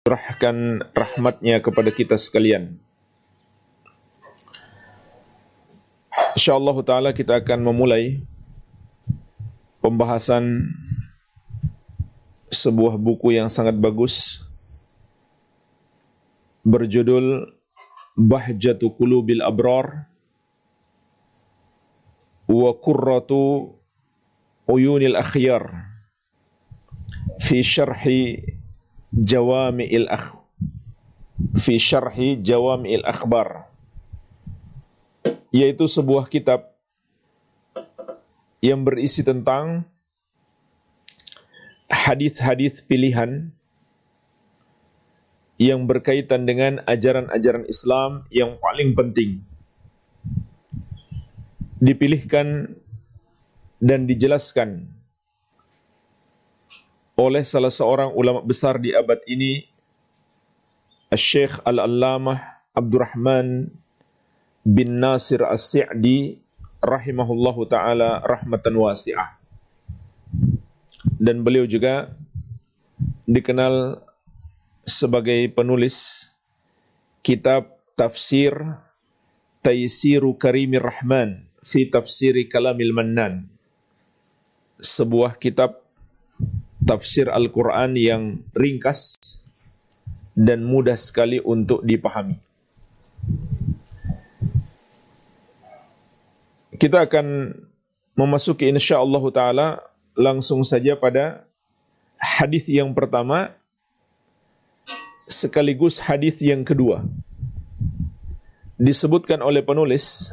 curahkan rahmatnya kepada kita sekalian. InsyaAllah ta'ala kita akan memulai pembahasan sebuah buku yang sangat bagus berjudul Bahjatu Qulubil Abrar wa Qurratu Uyunil Akhyar fi syarhi Jawami'il Akh fi syarhi Jawami'il Akhbar yaitu sebuah kitab yang berisi tentang hadis-hadis pilihan yang berkaitan dengan ajaran-ajaran Islam yang paling penting. Dipilihkan dan dijelaskan oleh salah seorang ulama besar di abad ini Syekh Al-Allamah Abdurrahman bin Nasir As-Sa'di rahimahullahu taala rahmatan wasi'ah. Dan beliau juga dikenal sebagai penulis kitab tafsir Taisiru Karimir Rahman fi Tafsiri Kalamil Mannan. Sebuah kitab tafsir Al-Quran yang ringkas dan mudah sekali untuk dipahami. Kita akan memasuki insyaallah taala langsung saja pada hadis yang pertama sekaligus hadis yang kedua. Disebutkan oleh penulis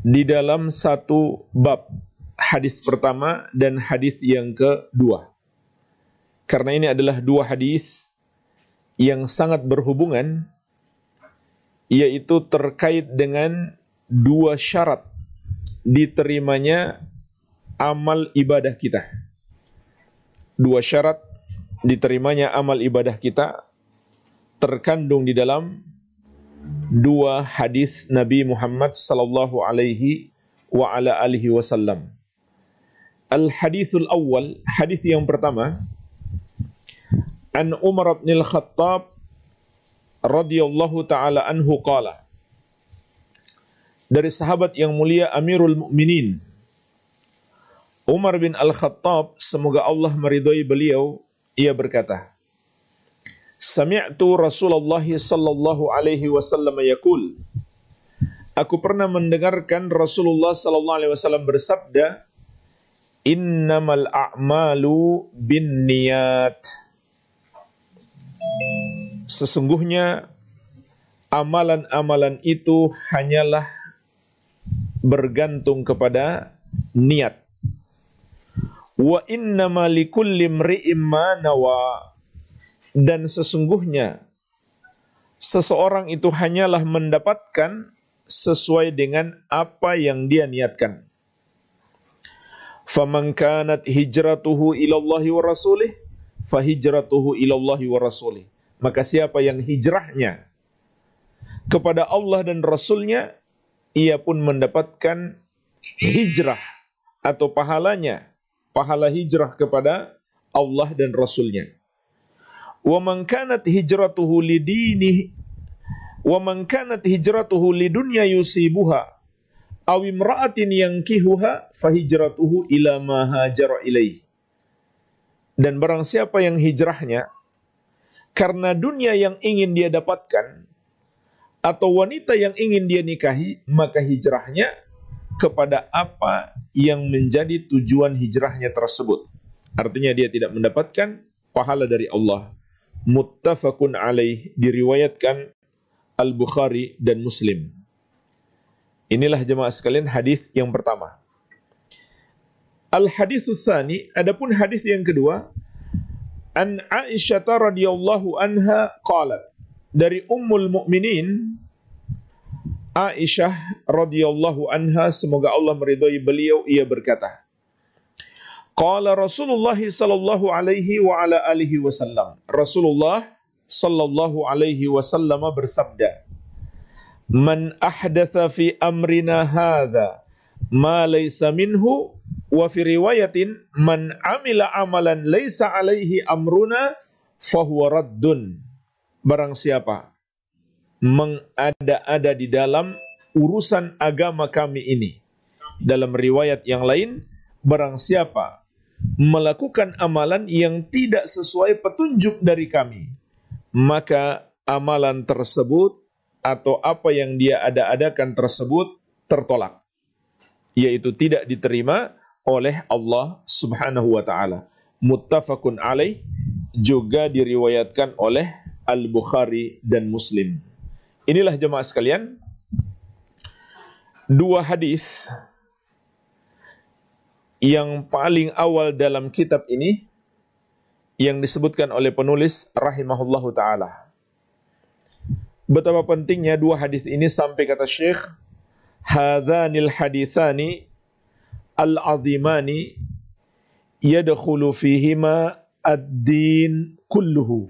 di dalam satu bab hadis pertama dan hadis yang kedua. Karena ini adalah dua hadis yang sangat berhubungan yaitu terkait dengan dua syarat diterimanya amal ibadah kita. Dua syarat diterimanya amal ibadah kita terkandung di dalam dua hadis Nabi Muhammad sallallahu alaihi wa ala alihi wasallam. Al-hadithul awal, hadis yang pertama. An Umar bin Al-Khattab radhiyallahu taala anhu qala. Dari sahabat yang mulia Amirul Mukminin Umar bin Al-Khattab semoga Allah meridhai beliau ia berkata Sami'tu Rasulullah sallallahu alaihi wasallam yaqul. Aku pernah mendengarkan Rasulullah sallallahu alaihi wasallam bersabda innamal a'malu bin niat. Sesungguhnya amalan-amalan itu hanyalah bergantung kepada niat. Wa innama likulli imri'in ma nawa. Dan sesungguhnya seseorang itu hanyalah mendapatkan sesuai dengan apa yang dia niatkan. Faman kanat hijratuhu ilallahi wa rasulih fahijratuhu ilallahi wa rasulih. Maka siapa yang hijrahnya kepada Allah dan Rasulnya, ia pun mendapatkan hijrah atau pahalanya, pahala hijrah kepada Allah dan Rasulnya. Wa man kanat hijratuhu lidini wa man kanat hijratuhu lidunya yusibuha aw imra'atin yankihuha fahijratuhu ila ma hajara ilaih. Dan barang siapa yang hijrahnya karena dunia yang ingin dia dapatkan atau wanita yang ingin dia nikahi, maka hijrahnya kepada apa yang menjadi tujuan hijrahnya tersebut. Artinya dia tidak mendapatkan pahala dari Allah. Muttafaqun alaih diriwayatkan Al-Bukhari dan Muslim. Inilah jemaah sekalian hadis yang pertama. Al hadis tsani, adapun hadis yang kedua, an Aisyah radhiyallahu anha qalat dari Ummul Mukminin Aisyah radhiyallahu anha semoga Allah meridhai beliau ia berkata Qala Rasulullah sallallahu alaihi wa ala alihi wasallam Rasulullah sallallahu alaihi wasallam bersabda man ahdatha fi amrina hadha ma laysa minhu wa fi riwayatin man amila amalan laysa alaihi amruna fahuwa raddun barang siapa mengada-ada di dalam urusan agama kami ini. Dalam riwayat yang lain, barang siapa melakukan amalan yang tidak sesuai petunjuk dari kami, maka amalan tersebut atau apa yang dia ada-adakan tersebut tertolak, yaitu tidak diterima oleh Allah Subhanahu wa taala. Muttafaqun alaih juga diriwayatkan oleh Al-Bukhari dan Muslim. Inilah jemaah sekalian dua hadis yang paling awal dalam kitab ini yang disebutkan oleh penulis rahimahullahu taala. Betapa pentingnya dua hadis ini sampai kata Syekh, "Hadhanil hadithani al-azimani yadkhulu fihima ad-din kulluhu."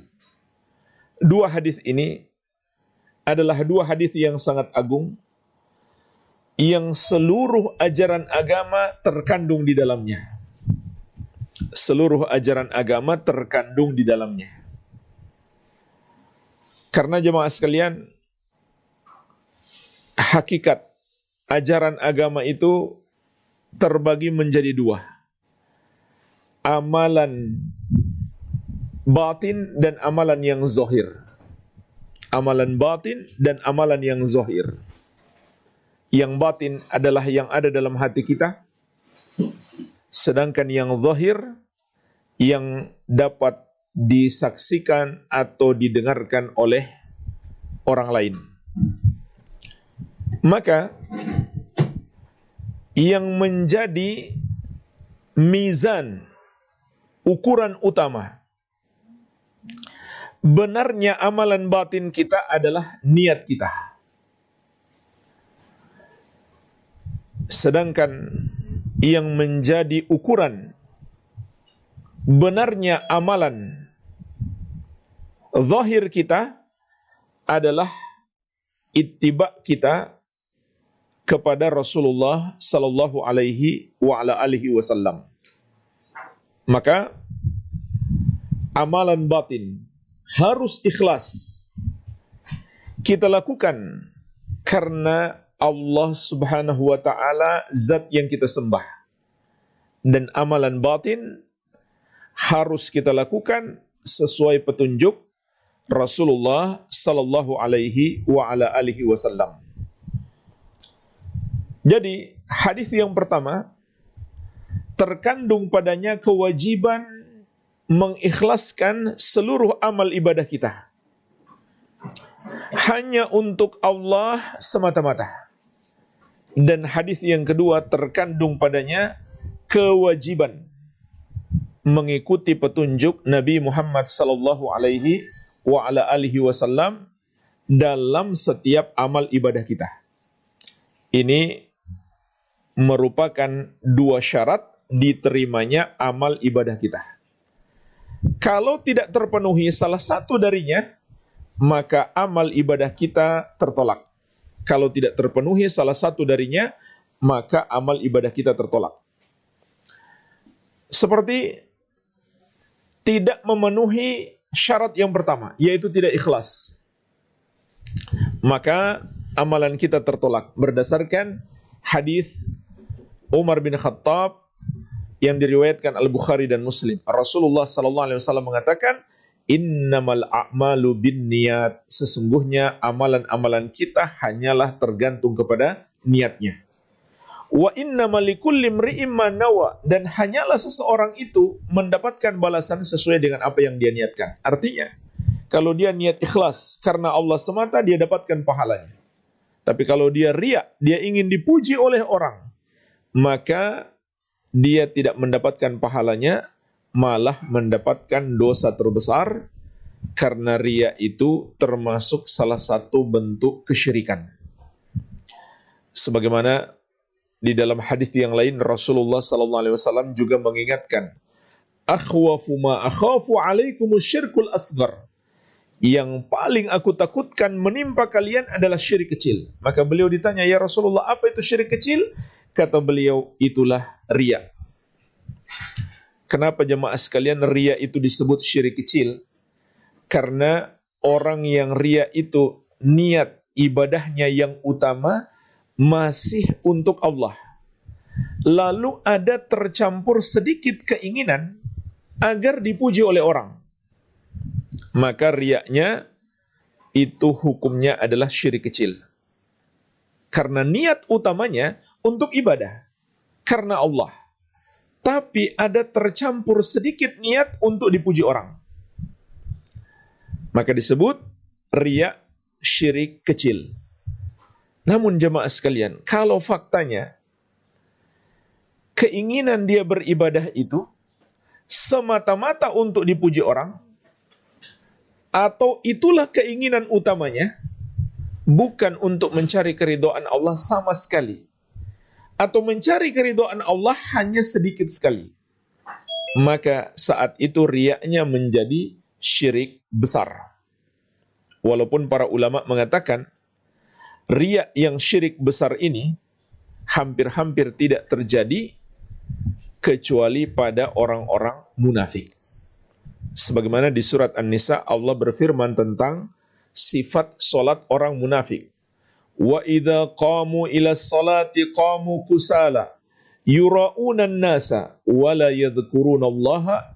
Dua hadis ini adalah dua hadis yang sangat agung yang seluruh ajaran agama terkandung di dalamnya. Seluruh ajaran agama terkandung di dalamnya. Karena jemaah sekalian, hakikat ajaran agama itu terbagi menjadi dua. Amalan batin dan amalan yang zohir. Amalan batin dan amalan yang zohir yang batin adalah yang ada dalam hati kita, sedangkan yang zahir yang dapat disaksikan atau didengarkan oleh orang lain. Maka yang menjadi mizan ukuran utama benarnya amalan batin kita adalah niat kita. Sedangkan yang menjadi ukuran benarnya amalan zahir kita adalah ittiba kita kepada Rasulullah sallallahu alaihi wa ala alihi wasallam. Maka amalan batin harus ikhlas kita lakukan karena Allah Subhanahu wa taala zat yang kita sembah. Dan amalan batin harus kita lakukan sesuai petunjuk Rasulullah sallallahu alaihi wa ala alihi wasallam. Jadi, hadis yang pertama terkandung padanya kewajiban mengikhlaskan seluruh amal ibadah kita hanya untuk Allah semata-mata. Dan hadis yang kedua terkandung padanya kewajiban mengikuti petunjuk Nabi Muhammad sallallahu alaihi wa ala alihi wasallam dalam setiap amal ibadah kita. Ini merupakan dua syarat diterimanya amal ibadah kita. Kalau tidak terpenuhi salah satu darinya, maka amal ibadah kita tertolak kalau tidak terpenuhi salah satu darinya, maka amal ibadah kita tertolak. Seperti tidak memenuhi syarat yang pertama, yaitu tidak ikhlas. Maka amalan kita tertolak berdasarkan hadis Umar bin Khattab yang diriwayatkan Al-Bukhari dan Muslim. Rasulullah sallallahu alaihi wasallam mengatakan, Innamal a'malu bin niat. Sesungguhnya amalan-amalan kita hanyalah tergantung kepada niatnya. Wa innamal likulli imri'in nawa dan hanyalah seseorang itu mendapatkan balasan sesuai dengan apa yang dia niatkan. Artinya, kalau dia niat ikhlas karena Allah semata dia dapatkan pahalanya. Tapi kalau dia riak, dia ingin dipuji oleh orang, maka dia tidak mendapatkan pahalanya malah mendapatkan dosa terbesar karena ria itu termasuk salah satu bentuk kesyirikan. Sebagaimana di dalam hadis yang lain Rasulullah sallallahu alaihi wasallam juga mengingatkan, "Akhwafu ma akhafu alaikum syirkul asghar." Yang paling aku takutkan menimpa kalian adalah syirik kecil. Maka beliau ditanya, "Ya Rasulullah, apa itu syirik kecil?" Kata beliau, "Itulah riya." Kenapa jemaah sekalian ria itu disebut syirik kecil? Karena orang yang ria itu niat ibadahnya yang utama masih untuk Allah. Lalu ada tercampur sedikit keinginan agar dipuji oleh orang. Maka riaknya itu hukumnya adalah syirik kecil. Karena niat utamanya untuk ibadah. Karena Allah. Tapi ada tercampur sedikit niat untuk dipuji orang. Maka disebut riak syirik kecil. Namun jemaah sekalian, kalau faktanya keinginan dia beribadah itu semata-mata untuk dipuji orang, atau itulah keinginan utamanya, bukan untuk mencari keridoan Allah sama sekali, atau mencari keridoan Allah hanya sedikit sekali, maka saat itu riaknya menjadi syirik besar. Walaupun para ulama mengatakan, riak yang syirik besar ini hampir-hampir tidak terjadi kecuali pada orang-orang munafik. Sebagaimana di surat An-Nisa Allah berfirman tentang sifat solat orang munafik. Wa idza qamu ila salati qamu kusala yura'una nasa wa la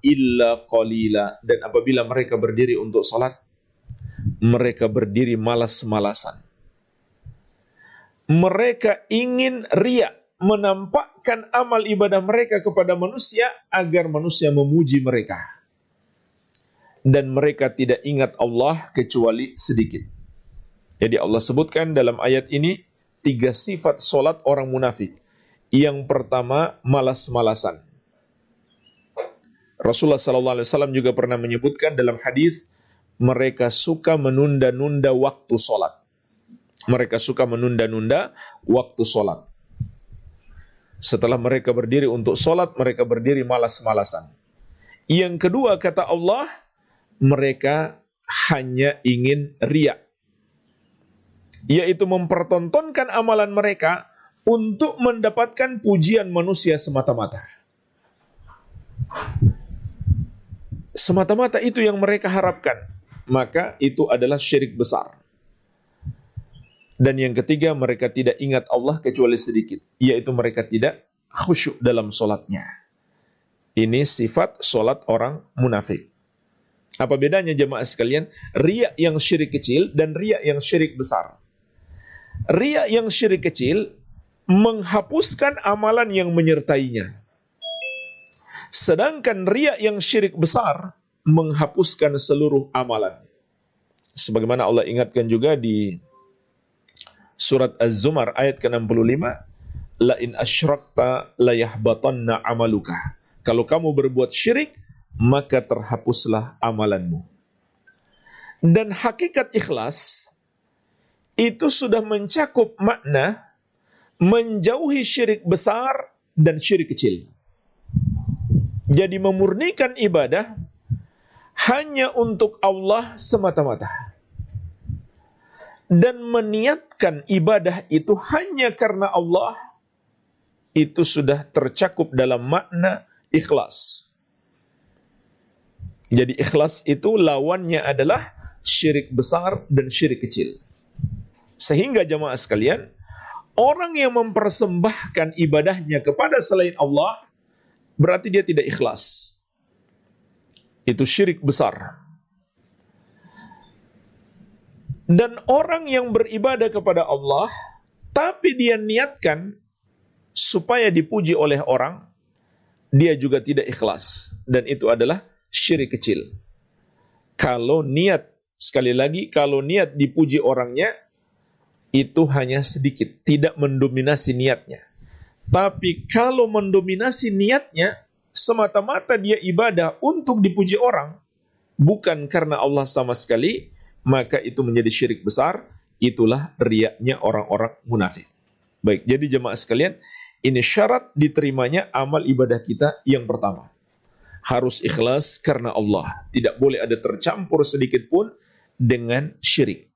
illa qalila dan apabila mereka berdiri untuk salat mereka berdiri malas-malasan. Mereka ingin riak menampakkan amal ibadah mereka kepada manusia agar manusia memuji mereka. Dan mereka tidak ingat Allah kecuali sedikit. Jadi Allah sebutkan dalam ayat ini tiga sifat solat orang munafik. Yang pertama malas-malasan. Rasulullah SAW juga pernah menyebutkan dalam hadis mereka suka menunda-nunda waktu solat. Mereka suka menunda-nunda waktu solat. Setelah mereka berdiri untuk sholat, mereka berdiri malas-malasan. Yang kedua kata Allah, mereka hanya ingin riak. Yaitu mempertontonkan amalan mereka untuk mendapatkan pujian manusia semata-mata. Semata-mata itu yang mereka harapkan. Maka itu adalah syirik besar. Dan yang ketiga, mereka tidak ingat Allah kecuali sedikit. Yaitu mereka tidak khusyuk dalam solatnya. Ini sifat solat orang munafik. Apa bedanya jemaah sekalian? Riak yang syirik kecil dan riak yang syirik besar. Riak yang syirik kecil menghapuskan amalan yang menyertainya. Sedangkan riak yang syirik besar menghapuskan seluruh amalan. Sebagaimana Allah ingatkan juga di surat Az-Zumar ayat ke-65, la in asyrakta la amaluka. Kalau kamu berbuat syirik, maka terhapuslah amalanmu. Dan hakikat ikhlas itu sudah mencakup makna menjauhi syirik besar dan syirik kecil. Jadi memurnikan ibadah hanya untuk Allah semata-mata dan meniatkan ibadah itu hanya karena Allah, itu sudah tercakup dalam makna ikhlas. Jadi ikhlas itu lawannya adalah syirik besar dan syirik kecil. Sehingga jemaah sekalian, orang yang mempersembahkan ibadahnya kepada selain Allah, berarti dia tidak ikhlas. Itu syirik besar. Dan orang yang beribadah kepada Allah, tapi dia niatkan supaya dipuji oleh orang, dia juga tidak ikhlas. Dan itu adalah syirik kecil. Kalau niat, sekali lagi, kalau niat dipuji orangnya, itu hanya sedikit, tidak mendominasi niatnya. Tapi kalau mendominasi niatnya, semata-mata dia ibadah untuk dipuji orang, bukan karena Allah sama sekali, maka itu menjadi syirik besar, itulah riaknya orang-orang munafik. Baik, jadi jemaah sekalian, ini syarat diterimanya amal ibadah kita yang pertama. Harus ikhlas karena Allah. Tidak boleh ada tercampur sedikit pun dengan syirik.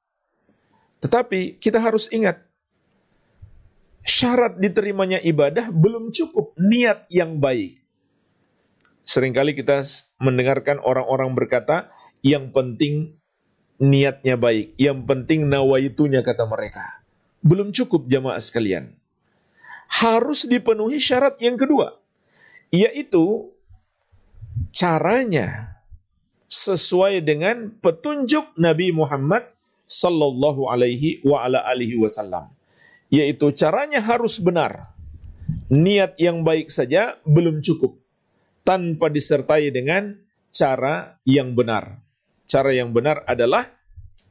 Tetapi kita harus ingat, syarat diterimanya ibadah belum cukup niat yang baik. Seringkali kita mendengarkan orang-orang berkata, yang penting niatnya baik, yang penting nawaitunya kata mereka. Belum cukup jamaah sekalian. Harus dipenuhi syarat yang kedua, yaitu caranya sesuai dengan petunjuk Nabi Muhammad sallallahu alaihi wa ala alihi wasallam. Yaitu caranya harus benar. Niat yang baik saja belum cukup tanpa disertai dengan cara yang benar. Cara yang benar adalah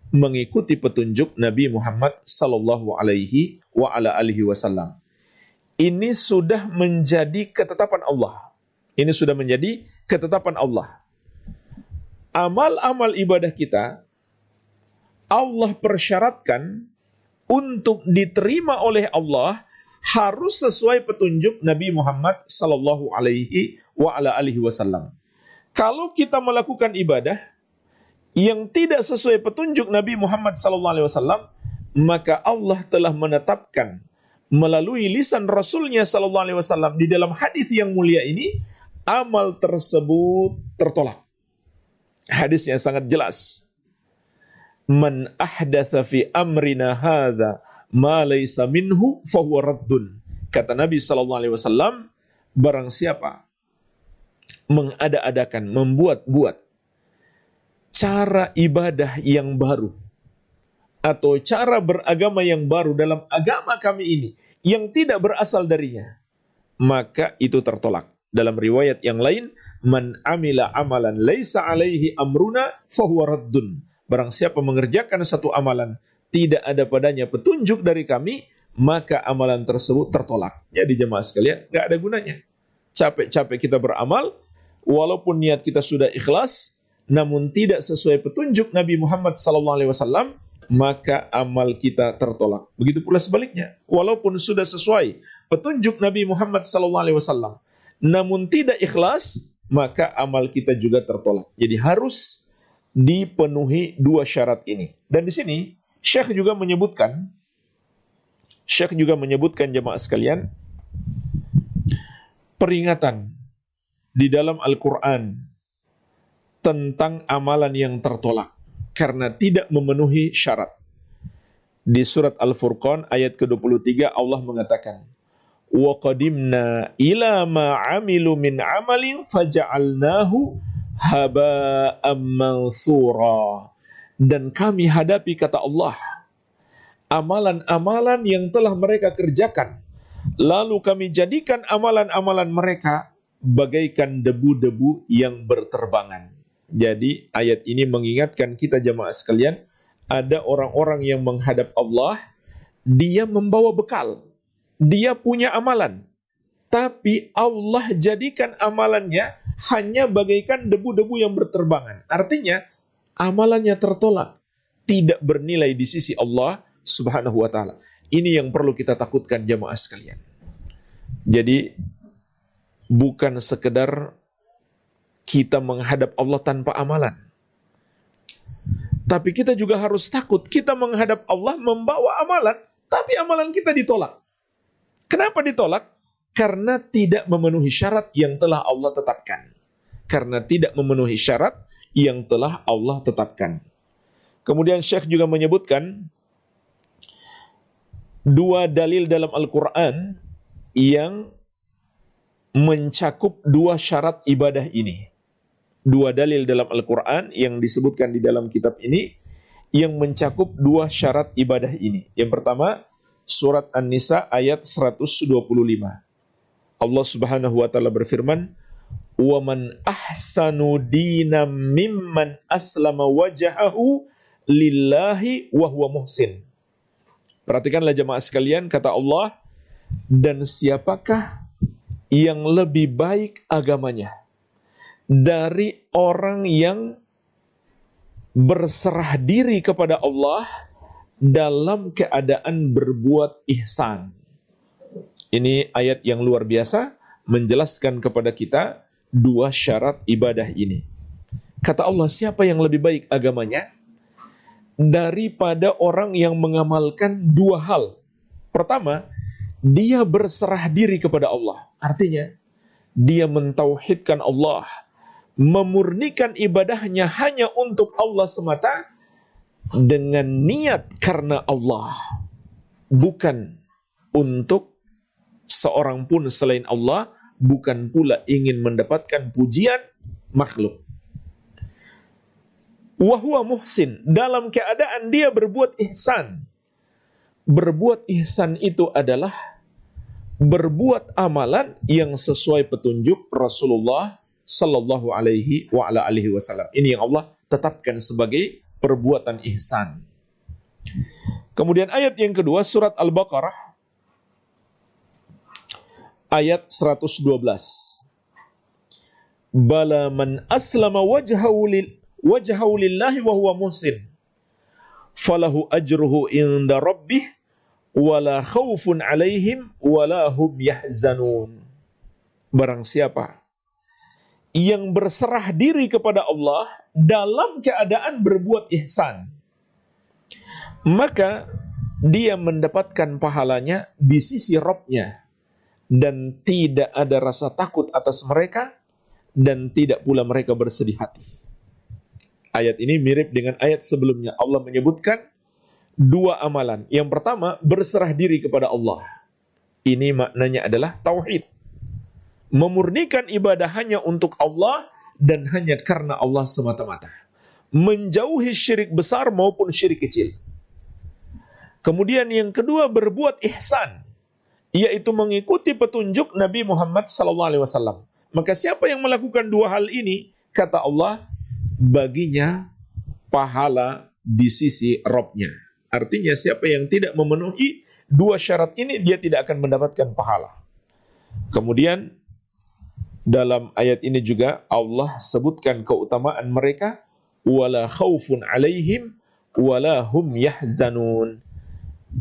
mengikuti petunjuk Nabi Muhammad sallallahu alaihi wa ala alihi wasallam. Ini sudah menjadi ketetapan Allah. Ini sudah menjadi ketetapan Allah. Amal-amal ibadah kita Allah persyaratkan untuk diterima oleh Allah harus sesuai petunjuk Nabi Muhammad sallallahu alaihi wa ala alihi wasallam. Kalau kita melakukan ibadah yang tidak sesuai petunjuk Nabi Muhammad wasallam, maka Allah telah menetapkan melalui lisan Rasulnya wasallam di dalam hadis yang mulia ini amal tersebut tertolak. Hadisnya sangat jelas. Man ahdatha fi amrina hadza ma laysa minhu fahuwa raddun. Kata Nabi wasallam, barang siapa mengada-adakan, membuat-buat cara ibadah yang baru atau cara beragama yang baru dalam agama kami ini yang tidak berasal darinya, maka itu tertolak. Dalam riwayat yang lain, man amila amalan laisa alaihi amruna fahuwa raddun. Barang siapa mengerjakan satu amalan tidak ada padanya petunjuk dari kami, maka amalan tersebut tertolak. Jadi jemaah sekalian, nggak ada gunanya. Capek-capek kita beramal, walaupun niat kita sudah ikhlas, namun tidak sesuai petunjuk Nabi Muhammad SAW, maka amal kita tertolak. Begitu pula sebaliknya, walaupun sudah sesuai petunjuk Nabi Muhammad SAW, namun tidak ikhlas, maka amal kita juga tertolak. Jadi harus dipenuhi dua syarat ini. Dan di sini Syekh juga menyebutkan Syekh juga menyebutkan jemaah sekalian peringatan di dalam Al-Qur'an tentang amalan yang tertolak karena tidak memenuhi syarat. Di surat Al-Furqan ayat ke-23 Allah mengatakan, "Wa qadimna ila ma 'amilu min 'amalin faja'alnahu haba'am mansura." dan kami hadapi kata Allah amalan-amalan yang telah mereka kerjakan lalu kami jadikan amalan-amalan mereka bagaikan debu-debu yang berterbangan jadi ayat ini mengingatkan kita jemaah sekalian ada orang-orang yang menghadap Allah dia membawa bekal dia punya amalan tapi Allah jadikan amalannya hanya bagaikan debu-debu yang berterbangan artinya amalannya tertolak, tidak bernilai di sisi Allah Subhanahu wa taala. Ini yang perlu kita takutkan jemaah sekalian. Jadi bukan sekedar kita menghadap Allah tanpa amalan. Tapi kita juga harus takut kita menghadap Allah membawa amalan, tapi amalan kita ditolak. Kenapa ditolak? Karena tidak memenuhi syarat yang telah Allah tetapkan. Karena tidak memenuhi syarat yang telah Allah tetapkan. Kemudian Syekh juga menyebutkan dua dalil dalam Al-Quran yang mencakup dua syarat ibadah ini. Dua dalil dalam Al-Quran yang disebutkan di dalam kitab ini yang mencakup dua syarat ibadah ini. Yang pertama, surat An-Nisa ayat 125. Allah Subhanahu wa taala berfirman, wa man ahsanu dinam mimman aslama wajahahu lillahi wa muhsin. Perhatikanlah jemaah sekalian kata Allah dan siapakah yang lebih baik agamanya dari orang yang berserah diri kepada Allah dalam keadaan berbuat ihsan. Ini ayat yang luar biasa menjelaskan kepada kita dua syarat ibadah ini. Kata Allah, siapa yang lebih baik agamanya? Daripada orang yang mengamalkan dua hal. Pertama, dia berserah diri kepada Allah. Artinya, dia mentauhidkan Allah, memurnikan ibadahnya hanya untuk Allah semata dengan niat karena Allah bukan untuk seorang pun selain Allah bukan pula ingin mendapatkan pujian makhluk. Wahwa muhsin dalam keadaan dia berbuat ihsan. Berbuat ihsan itu adalah berbuat amalan yang sesuai petunjuk Rasulullah sallallahu alaihi wa ala alihi wasallam. Ini yang Allah tetapkan sebagai perbuatan ihsan. Kemudian ayat yang kedua surat Al-Baqarah ayat 112. Bala man aslama wajhahu lil wajhahu lillahi wa huwa muhsin falahu ajruhu inda rabbih wala khaufun alaihim wala hum yahzanun. Barang siapa yang berserah diri kepada Allah dalam keadaan berbuat ihsan, maka dia mendapatkan pahalanya di sisi Robnya dan tidak ada rasa takut atas mereka dan tidak pula mereka bersedih hati. Ayat ini mirip dengan ayat sebelumnya. Allah menyebutkan dua amalan. Yang pertama, berserah diri kepada Allah. Ini maknanya adalah tauhid. Memurnikan ibadah hanya untuk Allah dan hanya karena Allah semata-mata. Menjauhi syirik besar maupun syirik kecil. Kemudian yang kedua berbuat ihsan, yaitu mengikuti petunjuk Nabi Muhammad SAW. Maka siapa yang melakukan dua hal ini, kata Allah, baginya pahala di sisi Robnya. Artinya siapa yang tidak memenuhi dua syarat ini dia tidak akan mendapatkan pahala. Kemudian dalam ayat ini juga Allah sebutkan keutamaan mereka wala khaufun alaihim wala hum yahzanun.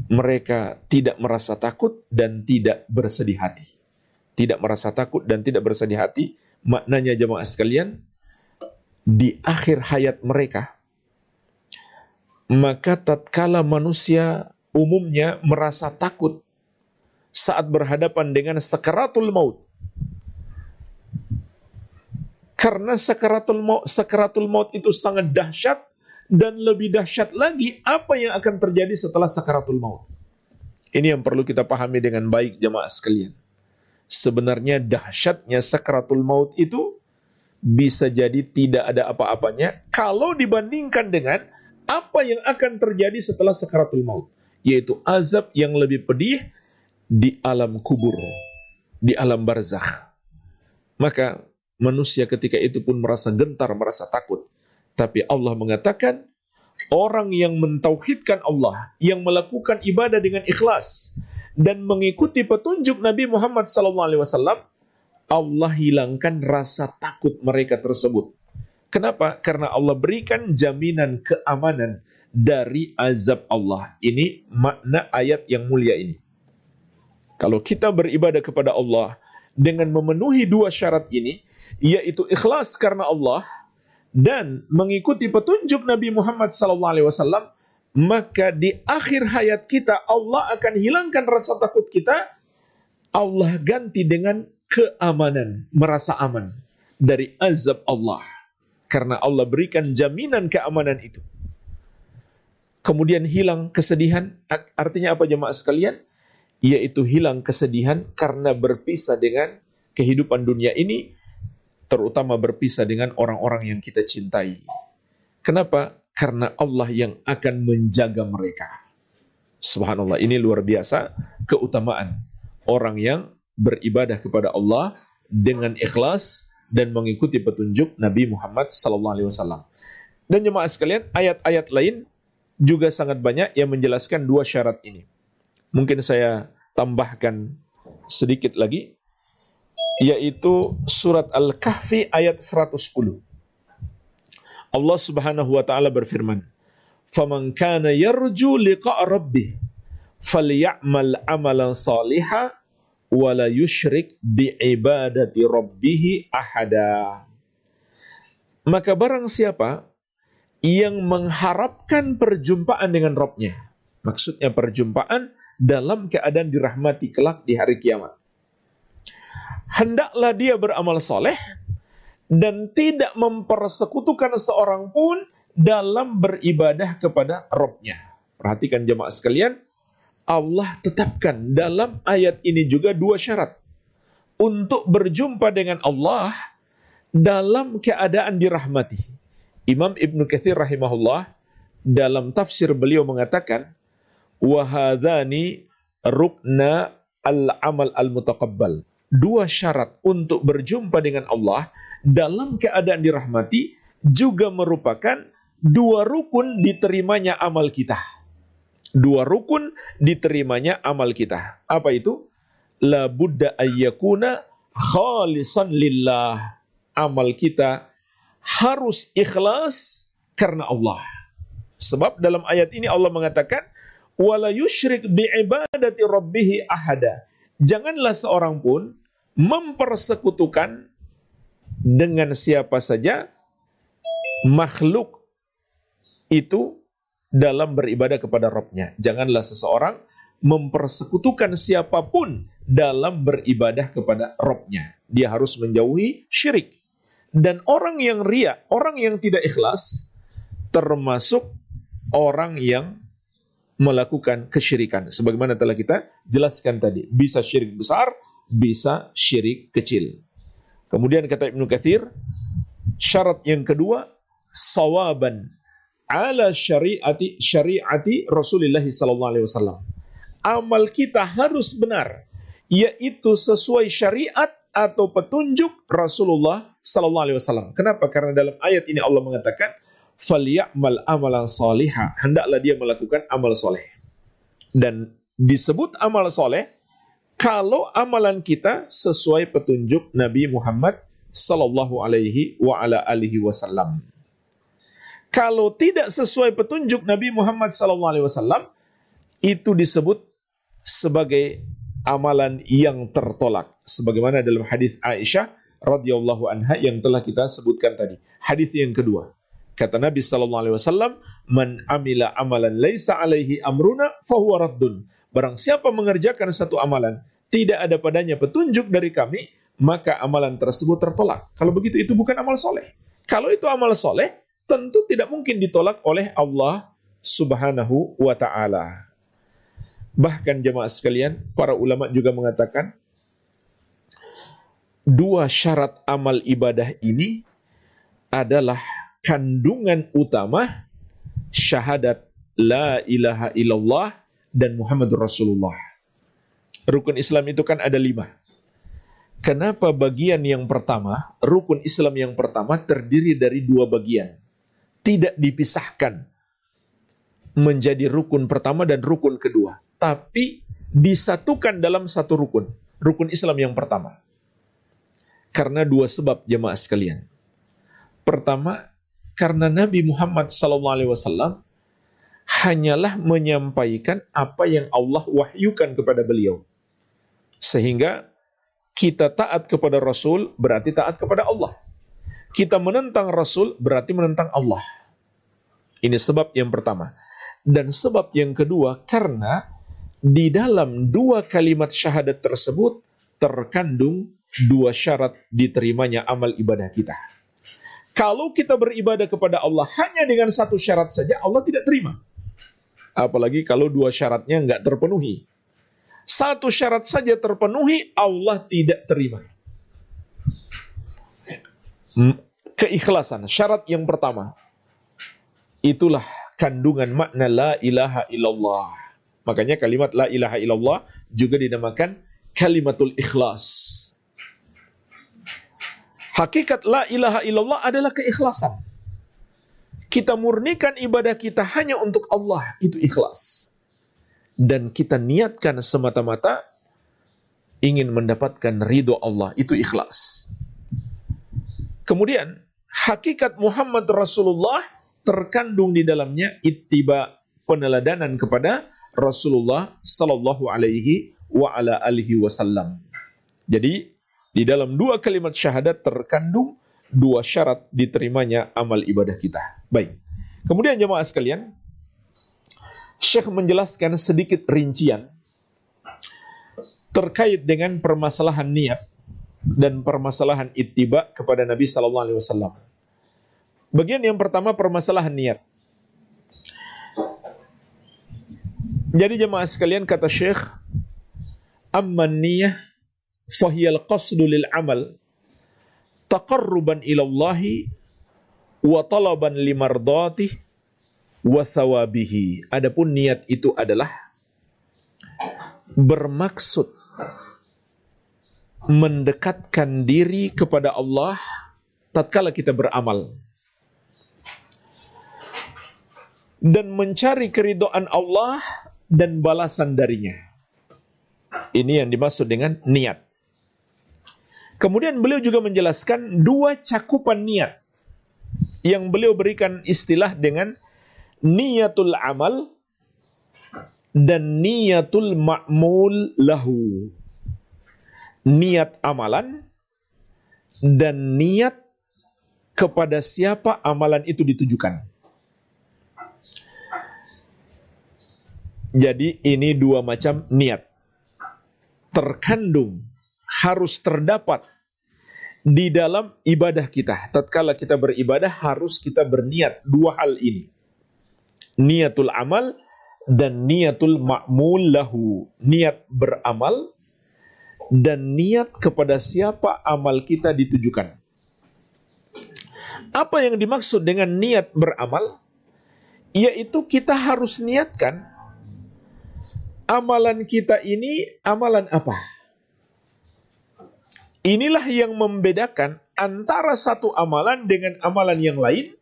Mereka tidak merasa takut dan tidak bersedih hati. Tidak merasa takut dan tidak bersedih hati. Maknanya jemaah sekalian, di akhir hayat mereka maka tatkala manusia umumnya merasa takut saat berhadapan dengan sakaratul maut. Karena sakaratul maut, sakaratul maut itu sangat dahsyat dan lebih dahsyat lagi apa yang akan terjadi setelah sakaratul maut. Ini yang perlu kita pahami dengan baik jemaah sekalian. Sebenarnya dahsyatnya sakaratul maut itu bisa jadi tidak ada apa-apanya kalau dibandingkan dengan apa yang akan terjadi setelah sakaratul maut, yaitu azab yang lebih pedih di alam kubur, di alam barzakh. Maka manusia ketika itu pun merasa gentar, merasa takut. Tapi Allah mengatakan, orang yang mentauhidkan Allah, yang melakukan ibadah dengan ikhlas dan mengikuti petunjuk Nabi Muhammad SAW, Allah hilangkan rasa takut mereka tersebut. Kenapa? Karena Allah berikan jaminan keamanan dari azab Allah. Ini makna ayat yang mulia ini. Kalau kita beribadah kepada Allah dengan memenuhi dua syarat ini, yaitu ikhlas karena Allah dan mengikuti petunjuk Nabi Muhammad SAW, maka di akhir hayat kita Allah akan hilangkan rasa takut kita. Allah ganti dengan keamanan, merasa aman dari azab Allah karena Allah berikan jaminan keamanan itu. Kemudian hilang kesedihan, artinya apa jemaah sekalian? Yaitu hilang kesedihan karena berpisah dengan kehidupan dunia ini, terutama berpisah dengan orang-orang yang kita cintai. Kenapa? Karena Allah yang akan menjaga mereka. Subhanallah, ini luar biasa keutamaan orang yang beribadah kepada Allah dengan ikhlas dan mengikuti petunjuk Nabi Muhammad SAW. Dan jemaah sekalian, ayat-ayat lain juga sangat banyak yang menjelaskan dua syarat ini. Mungkin saya tambahkan sedikit lagi, yaitu surat Al-Kahfi ayat 110. Allah Subhanahu wa taala berfirman, "Faman kana yarju liqa' rabbih falyamal amalan salihah wala yushrik bi ibadati rabbih ahada. Maka barang siapa yang mengharapkan perjumpaan dengan Robnya, maksudnya perjumpaan dalam keadaan dirahmati kelak di hari kiamat. Hendaklah dia beramal soleh dan tidak mempersekutukan seorang pun dalam beribadah kepada Robnya. Perhatikan jemaah sekalian, Allah tetapkan dalam ayat ini juga dua syarat. Untuk berjumpa dengan Allah dalam keadaan dirahmati. Imam Ibn Kathir rahimahullah dalam tafsir beliau mengatakan, Wahadhani rukna al-amal al-mutaqabbal. Dua syarat untuk berjumpa dengan Allah dalam keadaan dirahmati juga merupakan dua rukun diterimanya amal kita. Dua rukun diterimanya amal kita. Apa itu? La buddha ayyakuna khalisan lillah. Amal kita harus ikhlas karena Allah. Sebab dalam ayat ini Allah mengatakan, wala yushrik bi'ibadati rabbih ahada. Janganlah seorang pun mempersekutukan dengan siapa saja makhluk itu dalam beribadah kepada Robnya. Janganlah seseorang mempersekutukan siapa pun dalam beribadah kepada Robnya. Dia harus menjauhi syirik. Dan orang yang ria, orang yang tidak ikhlas, termasuk orang yang melakukan kesyirikan. Sebagaimana telah kita jelaskan tadi. Bisa syirik besar, bisa syirik kecil. Kemudian kata Ibnu Katsir, syarat yang kedua sawaban ala syariati syariati Rasulullah sallallahu alaihi wasallam. Amal kita harus benar, yaitu sesuai syariat atau petunjuk Rasulullah sallallahu alaihi wasallam. Kenapa? Karena dalam ayat ini Allah mengatakan, "Falyamal amalan salihah." Hendaklah dia melakukan amal soleh. Dan disebut amal soleh kalau amalan kita sesuai petunjuk Nabi Muhammad sallallahu alaihi wa ala alihi wasallam. Kalau tidak sesuai petunjuk Nabi Muhammad sallallahu alaihi wasallam, itu disebut sebagai amalan yang tertolak. Sebagaimana dalam hadis Aisyah radhiyallahu anha yang telah kita sebutkan tadi. Hadis yang kedua. Kata Nabi sallallahu alaihi wasallam, "Man amila amalan laisa alaihi amruna fahuwa raddun." Barang siapa mengerjakan satu amalan, tidak ada padanya petunjuk dari kami, maka amalan tersebut tertolak. Kalau begitu itu bukan amal soleh. Kalau itu amal soleh, tentu tidak mungkin ditolak oleh Allah Subhanahu wa taala. Bahkan jemaah sekalian, para ulama juga mengatakan dua syarat amal ibadah ini adalah kandungan utama syahadat la ilaha illallah dan Muhammadur Rasulullah. Rukun Islam itu kan ada lima. Kenapa bagian yang pertama, rukun Islam yang pertama terdiri dari dua bagian. Tidak dipisahkan menjadi rukun pertama dan rukun kedua. Tapi disatukan dalam satu rukun. Rukun Islam yang pertama. Karena dua sebab jemaah sekalian. Pertama, karena Nabi Muhammad SAW hanyalah menyampaikan apa yang Allah wahyukan kepada beliau. Sehingga kita taat kepada Rasul berarti taat kepada Allah. Kita menentang Rasul berarti menentang Allah. Ini sebab yang pertama. Dan sebab yang kedua, karena di dalam dua kalimat syahadat tersebut terkandung dua syarat diterimanya amal ibadah kita. Kalau kita beribadah kepada Allah hanya dengan satu syarat saja, Allah tidak terima. Apalagi kalau dua syaratnya nggak terpenuhi. Satu syarat saja terpenuhi, Allah tidak terima. Keikhlasan, syarat yang pertama. Itulah kandungan makna la ilaha illallah. Makanya kalimat la ilaha illallah juga dinamakan kalimatul ikhlas. Hakikat la ilaha illallah adalah keikhlasan kita murnikan ibadah kita hanya untuk Allah, itu ikhlas. Dan kita niatkan semata-mata ingin mendapatkan ridho Allah, itu ikhlas. Kemudian, hakikat Muhammad Rasulullah terkandung di dalamnya ittiba peneladanan kepada Rasulullah sallallahu alaihi wasallam. Jadi, di dalam dua kalimat syahadat terkandung dua syarat diterimanya amal ibadah kita. Baik. Kemudian jemaah sekalian, Syekh menjelaskan sedikit rincian terkait dengan permasalahan niat dan permasalahan ittiba kepada Nabi sallallahu alaihi wasallam. Bagian yang pertama permasalahan niat. Jadi jemaah sekalian kata Syekh, amman niyah fahiyal qasdu lil amal taqarruban ila Allah wa talaban limardati wa thawabihi. Adapun niat itu adalah bermaksud mendekatkan diri kepada Allah tatkala kita beramal dan mencari keridoan Allah dan balasan darinya. Ini yang dimaksud dengan niat. Kemudian beliau juga menjelaskan dua cakupan niat yang beliau berikan istilah dengan niatul amal dan niatul ma'mul lahu. Niat amalan dan niat kepada siapa amalan itu ditujukan. Jadi ini dua macam niat. Terkandung, harus terdapat di dalam ibadah kita. Tatkala kita beribadah harus kita berniat dua hal ini. Niatul amal dan niatul ma'mul lahu. Niat beramal dan niat kepada siapa amal kita ditujukan. Apa yang dimaksud dengan niat beramal? Yaitu kita harus niatkan amalan kita ini amalan apa? Inilah yang membedakan antara satu amalan dengan amalan yang lain,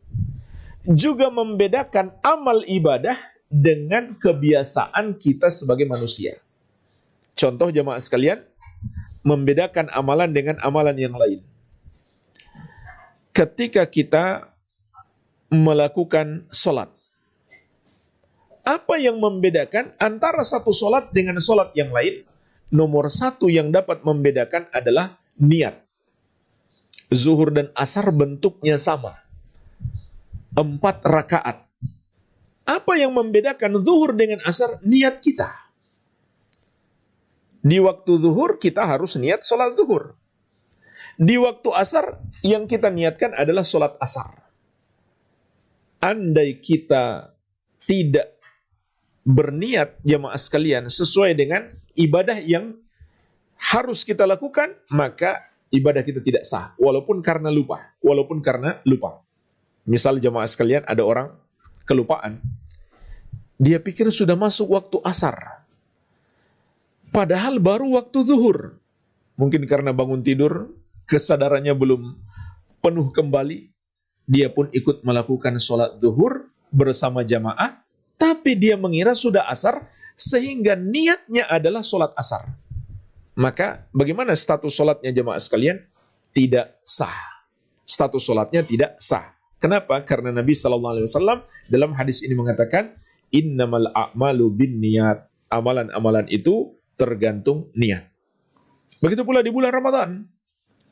juga membedakan amal ibadah dengan kebiasaan kita sebagai manusia. Contoh jemaah sekalian, membedakan amalan dengan amalan yang lain. Ketika kita melakukan sholat, apa yang membedakan antara satu solat dengan solat yang lain? Nomor satu yang dapat membedakan adalah niat. Zuhur dan asar bentuknya sama. Empat rakaat. Apa yang membedakan zuhur dengan asar? Niat kita. Di waktu zuhur kita harus niat sholat zuhur. Di waktu asar yang kita niatkan adalah sholat asar. Andai kita tidak berniat jemaah sekalian sesuai dengan ibadah yang harus kita lakukan, maka ibadah kita tidak sah. Walaupun karena lupa. Walaupun karena lupa. Misal jemaah sekalian ada orang kelupaan. Dia pikir sudah masuk waktu asar. Padahal baru waktu zuhur. Mungkin karena bangun tidur, kesadarannya belum penuh kembali. Dia pun ikut melakukan sholat zuhur bersama jamaah tapi dia mengira sudah asar sehingga niatnya adalah sholat asar. Maka bagaimana status sholatnya jemaah sekalian? Tidak sah. Status sholatnya tidak sah. Kenapa? Karena Nabi Wasallam dalam hadis ini mengatakan, Innamal a'malu bin niat. Amalan-amalan itu tergantung niat. Begitu pula di bulan Ramadan.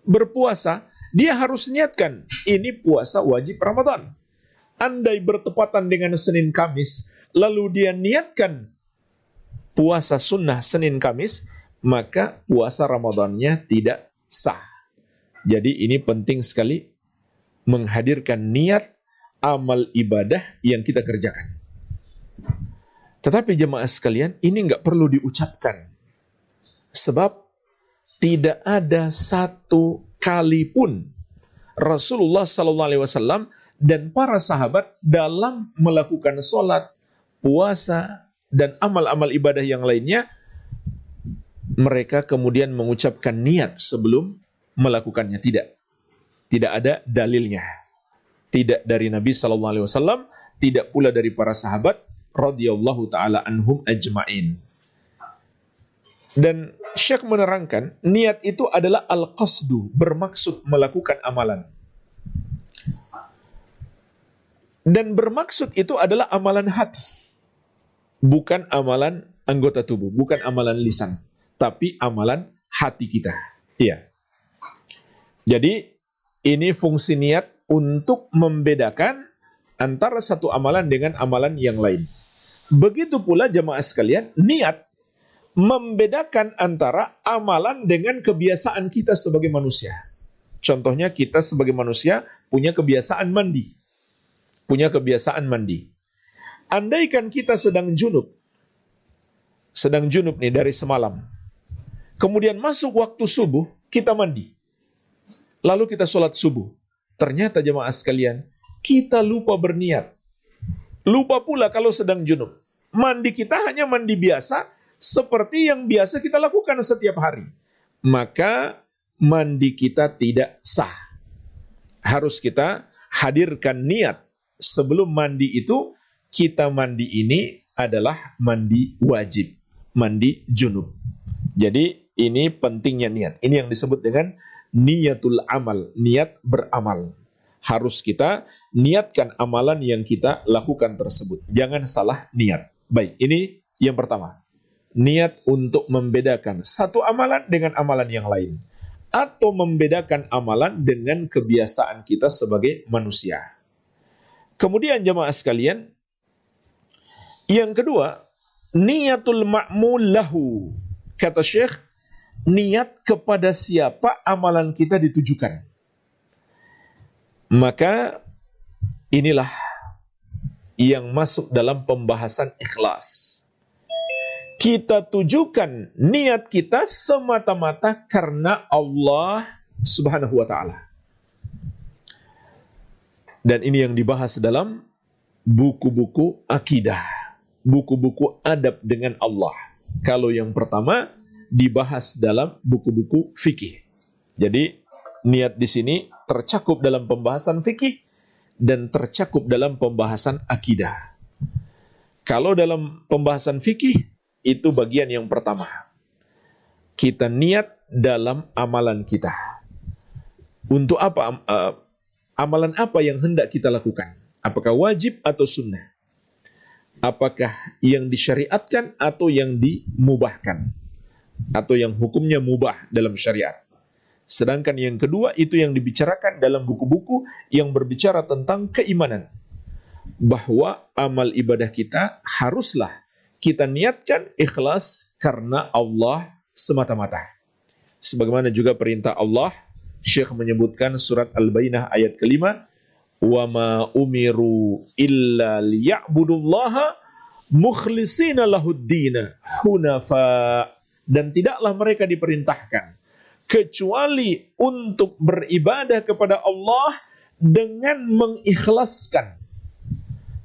Berpuasa, dia harus niatkan. Ini puasa wajib Ramadan andai bertepatan dengan Senin Kamis, lalu dia niatkan puasa sunnah Senin Kamis, maka puasa Ramadannya tidak sah. Jadi ini penting sekali menghadirkan niat amal ibadah yang kita kerjakan. Tetapi jemaah sekalian, ini nggak perlu diucapkan. Sebab tidak ada satu kali pun Rasulullah Sallallahu Alaihi Wasallam dan para sahabat dalam melakukan sholat, puasa, dan amal-amal ibadah yang lainnya, mereka kemudian mengucapkan niat sebelum melakukannya. Tidak. Tidak ada dalilnya. Tidak dari Nabi Sallallahu Alaihi Wasallam, tidak pula dari para sahabat radhiyallahu taala anhum ajmain. Dan Syekh menerangkan, niat itu adalah al-qasdu, bermaksud melakukan amalan. Dan bermaksud itu adalah amalan hati. Bukan amalan anggota tubuh, bukan amalan lisan, tapi amalan hati kita. Iya. Jadi ini fungsi niat untuk membedakan antara satu amalan dengan amalan yang lain. Begitu pula jemaah sekalian, niat membedakan antara amalan dengan kebiasaan kita sebagai manusia. Contohnya kita sebagai manusia punya kebiasaan mandi. Punya kebiasaan mandi. Andaikan kita sedang junub, sedang junub nih dari semalam. Kemudian masuk waktu subuh, kita mandi. Lalu kita sholat subuh. Ternyata jemaah sekalian, kita lupa berniat. Lupa pula kalau sedang junub. Mandi kita hanya mandi biasa, seperti yang biasa kita lakukan setiap hari. Maka mandi kita tidak sah. Harus kita hadirkan niat sebelum mandi itu kita mandi ini adalah mandi wajib, mandi junub. Jadi ini pentingnya niat. Ini yang disebut dengan niatul amal, niat beramal. Harus kita niatkan amalan yang kita lakukan tersebut. Jangan salah niat. Baik, ini yang pertama niat untuk membedakan satu amalan dengan amalan yang lain atau membedakan amalan dengan kebiasaan kita sebagai manusia. Kemudian jemaah sekalian, yang kedua, niatul ma'mul lahu. Kata Syekh, niat kepada siapa amalan kita ditujukan. Maka inilah yang masuk dalam pembahasan ikhlas kita tujukan niat kita semata-mata karena Allah Subhanahu wa taala. Dan ini yang dibahas dalam buku-buku akidah, buku-buku adab dengan Allah. Kalau yang pertama dibahas dalam buku-buku fikih. Jadi niat di sini tercakup dalam pembahasan fikih dan tercakup dalam pembahasan akidah. Kalau dalam pembahasan fikih itu bagian yang pertama. Kita niat dalam amalan kita. Untuk apa? Uh, amalan apa yang hendak kita lakukan? Apakah wajib atau sunnah? Apakah yang disyariatkan atau yang dimubahkan? Atau yang hukumnya mubah dalam syariat? Sedangkan yang kedua itu yang dibicarakan dalam buku-buku yang berbicara tentang keimanan. Bahwa amal ibadah kita haruslah kita niatkan ikhlas karena Allah semata-mata. Sebagaimana juga perintah Allah, Syekh menyebutkan surat Al-Bainah ayat kelima, ma umiru illa liya'budullaha mukhlisina lahuddina hunafa dan tidaklah mereka diperintahkan kecuali untuk beribadah kepada Allah dengan mengikhlaskan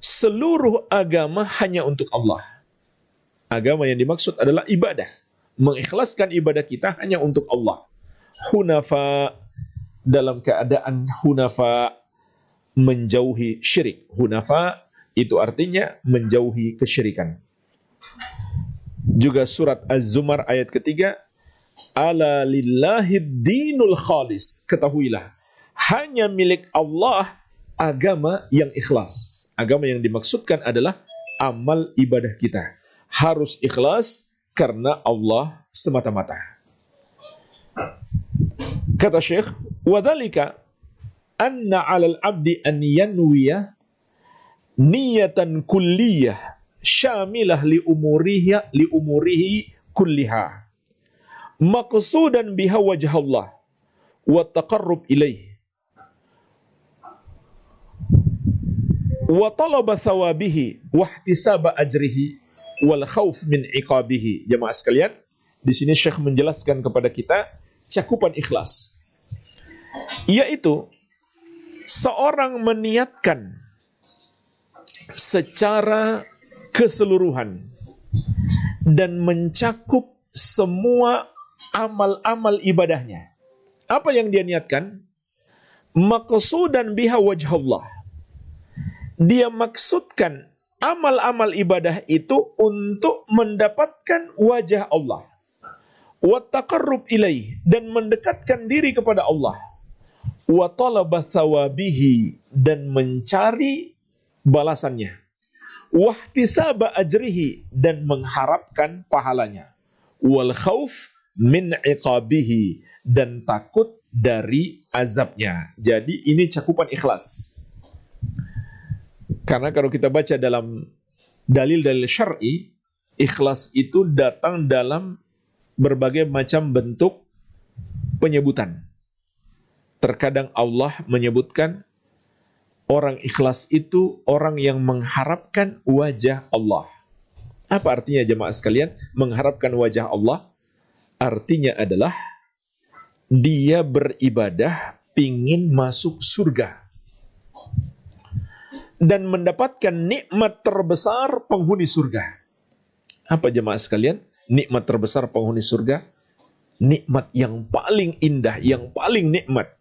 seluruh agama hanya untuk Allah. Agama yang dimaksud adalah ibadah. Mengikhlaskan ibadah kita hanya untuk Allah. Hunafa dalam keadaan hunafa menjauhi syirik. Hunafa itu artinya menjauhi kesyirikan. Juga surat Az-Zumar ayat ketiga, Ala lillahi dinul khalis. Ketahuilah, hanya milik Allah agama yang ikhlas. Agama yang dimaksudkan adalah amal ibadah kita harus ikhlas karena Allah semata-mata. Kata Syekh, "Wadzalika anna 'alal 'abdi an yanwiya niyatan kulliyah syamilah li umurihi li umurihi kulliha maqsudan biha wajh Allah wa taqarrub ilaih wa talaba thawabihi wa ihtisaba ajrihi wal khauf min iqabihi. Jemaah sekalian, di sini Syekh menjelaskan kepada kita cakupan ikhlas. Yaitu seorang meniatkan secara keseluruhan dan mencakup semua amal-amal ibadahnya. Apa yang dia niatkan? Maqsudan biha wajh Allah. Dia maksudkan amal-amal ibadah itu untuk mendapatkan wajah Allah. Wa taqarrub ilaih dan mendekatkan diri kepada Allah. Wa dan mencari balasannya. Wahtisaba ajrihi dan mengharapkan pahalanya. Wal khauf min iqabihi dan takut dari azabnya. Jadi ini cakupan ikhlas. Karena kalau kita baca dalam dalil-dalil syar'i, ikhlas itu datang dalam berbagai macam bentuk penyebutan. Terkadang Allah menyebutkan orang ikhlas itu orang yang mengharapkan wajah Allah. Apa artinya jemaah sekalian? Mengharapkan wajah Allah artinya adalah dia beribadah pingin masuk surga dan mendapatkan nikmat terbesar penghuni surga. Apa jemaah sekalian? Nikmat terbesar penghuni surga? Nikmat yang paling indah, yang paling nikmat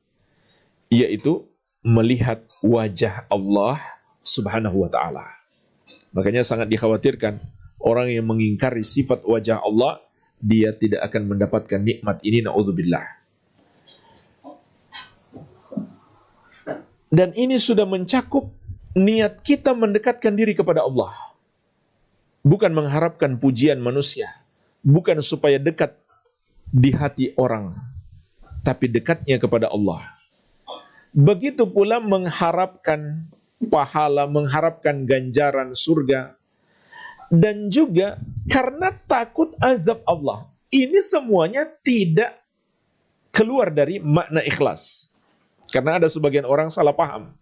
yaitu melihat wajah Allah Subhanahu wa taala. Makanya sangat dikhawatirkan orang yang mengingkari sifat wajah Allah, dia tidak akan mendapatkan nikmat ini naudzubillah. Dan ini sudah mencakup niat kita mendekatkan diri kepada Allah. Bukan mengharapkan pujian manusia, bukan supaya dekat di hati orang, tapi dekatnya kepada Allah. Begitu pula mengharapkan pahala, mengharapkan ganjaran surga. Dan juga karena takut azab Allah. Ini semuanya tidak keluar dari makna ikhlas. Karena ada sebagian orang salah paham.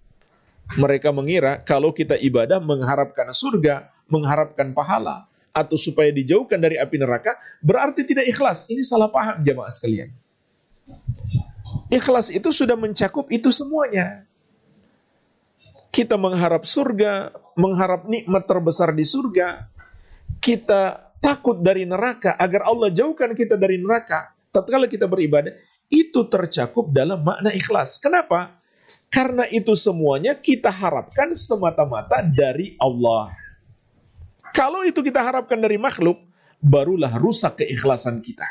Mereka mengira kalau kita ibadah mengharapkan surga, mengharapkan pahala, atau supaya dijauhkan dari api neraka, berarti tidak ikhlas. Ini salah paham jamaah sekalian. Ikhlas itu sudah mencakup itu semuanya. Kita mengharap surga, mengharap nikmat terbesar di surga. Kita takut dari neraka agar Allah jauhkan kita dari neraka. Tatkala kita beribadah, itu tercakup dalam makna ikhlas. Kenapa? Karena itu semuanya kita harapkan semata-mata dari Allah. Kalau itu kita harapkan dari makhluk, barulah rusak keikhlasan kita.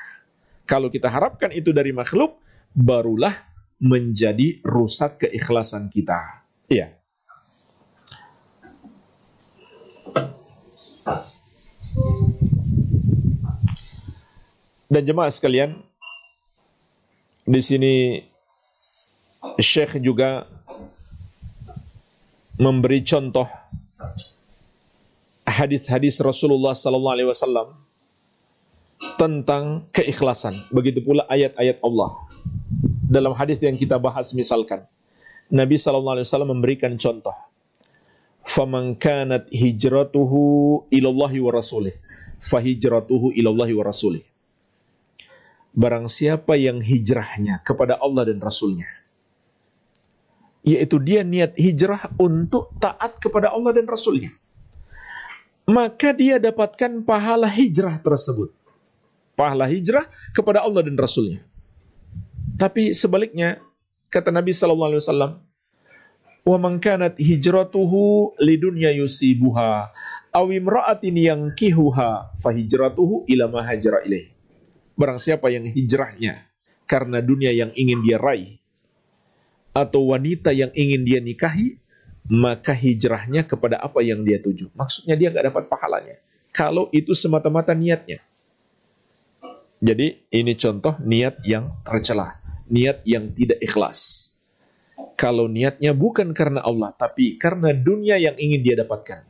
Kalau kita harapkan itu dari makhluk, barulah menjadi rusak keikhlasan kita. Iya. Dan jemaah sekalian, di sini Syekh juga memberi contoh hadis-hadis Rasulullah sallallahu alaihi wasallam tentang keikhlasan. Begitu pula ayat-ayat Allah dalam hadis yang kita bahas misalkan Nabi sallallahu alaihi wasallam memberikan contoh. Faman kanat hijratuhu ilallahi wa rasulih fahijratuhu ilallahi wa rasulih. Barang siapa yang hijrahnya kepada Allah dan rasulnya yaitu dia niat hijrah untuk taat kepada Allah dan rasulnya maka dia dapatkan pahala hijrah tersebut. Pahala hijrah kepada Allah dan rasulnya tapi sebaliknya, kata Nabi Sallallahu Alaihi Wasallam, wa man kanat hijratuhu lidunya yusibuha aw imra'atin yankihuha fahijratuhu ila ma hajara ilaih. Barang siapa yang hijrahnya karena dunia yang ingin dia raih atau wanita yang ingin dia nikahi, maka hijrahnya kepada apa yang dia tuju. Maksudnya dia nggak dapat pahalanya. Kalau itu semata-mata niatnya. Jadi ini contoh niat yang tercelah niat yang tidak ikhlas. Kalau niatnya bukan karena Allah, tapi karena dunia yang ingin dia dapatkan.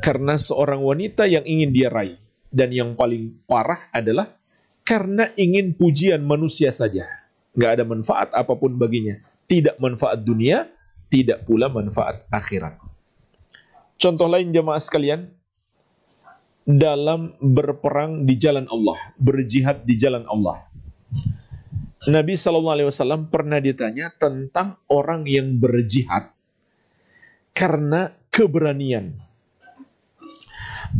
Karena seorang wanita yang ingin dia raih. Dan yang paling parah adalah karena ingin pujian manusia saja. Nggak ada manfaat apa pun baginya. Tidak manfaat dunia, tidak pula manfaat akhirat. Contoh lain jemaah sekalian, dalam berperang di jalan Allah, berjihad di jalan Allah. Nabi Shallallahu Alaihi Wasallam pernah ditanya tentang orang yang berjihad karena keberanian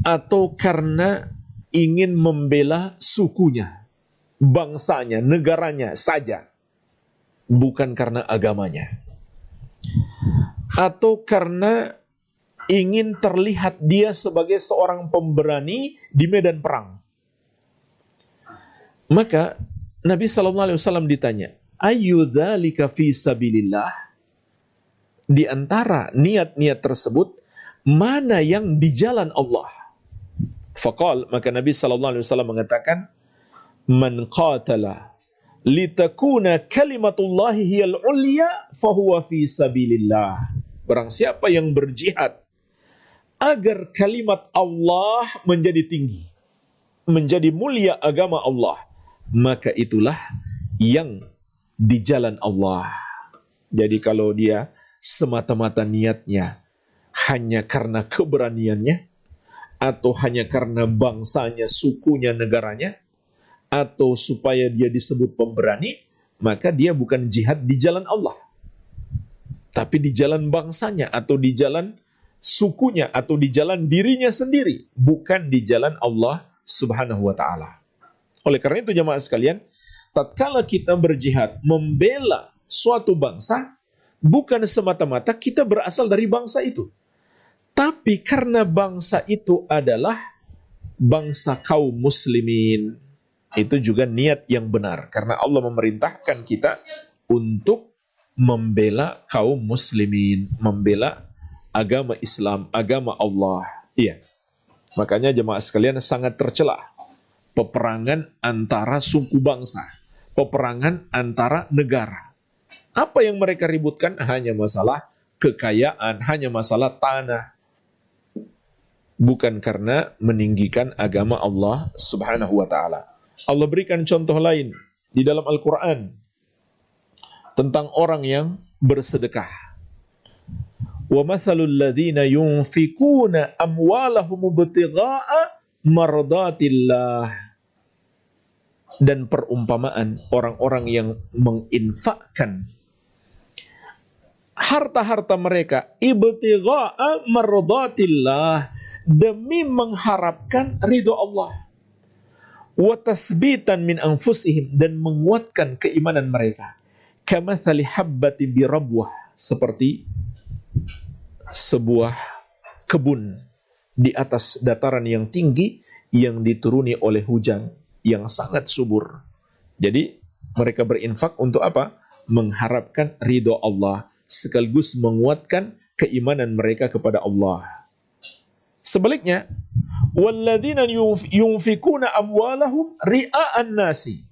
atau karena ingin membela sukunya, bangsanya, negaranya saja, bukan karena agamanya, atau karena ingin terlihat dia sebagai seorang pemberani di medan perang. Maka Nabi Shallallahu Alaihi Wasallam ditanya, Ayyudzalika fi sabilillah? Di antara niat-niat tersebut, mana yang di jalan Allah? Fakal maka Nabi Shallallahu Alaihi Wasallam mengatakan, Man qatala litakuna kalimatullahi hiyal ulya fahuwa fi sabilillah. Barang siapa yang berjihad agar kalimat Allah menjadi tinggi, menjadi mulia agama Allah, maka itulah yang di jalan Allah. Jadi kalau dia semata-mata niatnya hanya karena keberaniannya, atau hanya karena bangsanya, sukunya, negaranya, atau supaya dia disebut pemberani, maka dia bukan jihad di jalan Allah. Tapi di jalan bangsanya, atau di jalan sukunya, atau di jalan dirinya sendiri, bukan di jalan Allah subhanahu wa ta'ala. Oleh karena itu jemaah sekalian, tatkala kita berjihad membela suatu bangsa, bukan semata-mata kita berasal dari bangsa itu. Tapi karena bangsa itu adalah bangsa kaum muslimin, itu juga niat yang benar. Karena Allah memerintahkan kita untuk membela kaum muslimin, membela agama Islam, agama Allah. Iya. Makanya jemaah sekalian sangat tercelah peperangan antara suku bangsa, peperangan antara negara. Apa yang mereka ributkan hanya masalah kekayaan, hanya masalah tanah. Bukan karena meninggikan agama Allah subhanahu wa ta'ala. Allah berikan contoh lain di dalam Al-Quran tentang orang yang bersedekah. Wa mathalul ladzina yunfikuna amwalahum ibtigha'a mardatillah dan perumpamaan orang-orang yang menginfakkan harta-harta mereka ibtigha'a mardatillah demi mengharapkan ridho Allah. Wa min anfusihim dan menguatkan keimanan mereka. Kama habbatin bi rabwah seperti sebuah kebun di atas dataran yang tinggi yang dituruni oleh hujan yang sangat subur. Jadi mereka berinfak untuk apa? Mengharapkan ridho Allah sekaligus menguatkan keimanan mereka kepada Allah. Sebaliknya, walladzina yunfikuna amwalahum ria'an nasi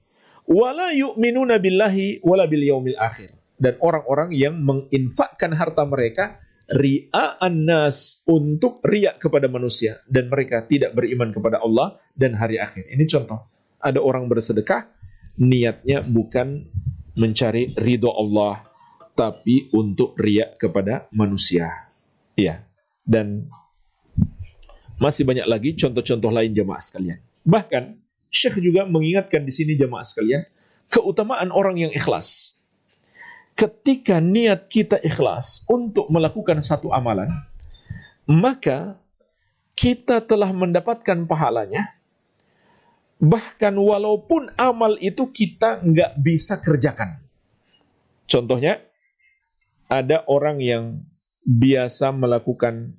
wala yu'minuna billahi wala bil yaumil akhir. Dan orang-orang yang menginfakkan harta mereka ria'an nas untuk riak kepada manusia dan mereka tidak beriman kepada Allah dan hari akhir. Ini contoh. Ada orang bersedekah niatnya bukan mencari ridho Allah, tapi untuk riak kepada manusia. Iya. Dan masih banyak lagi contoh-contoh lain jemaah sekalian. Bahkan Syekh juga mengingatkan di sini jemaah sekalian keutamaan orang yang ikhlas. Ketika niat kita ikhlas untuk melakukan satu amalan, maka kita telah mendapatkan pahalanya. Bahkan walaupun amal itu kita nggak bisa kerjakan. Contohnya, ada orang yang biasa melakukan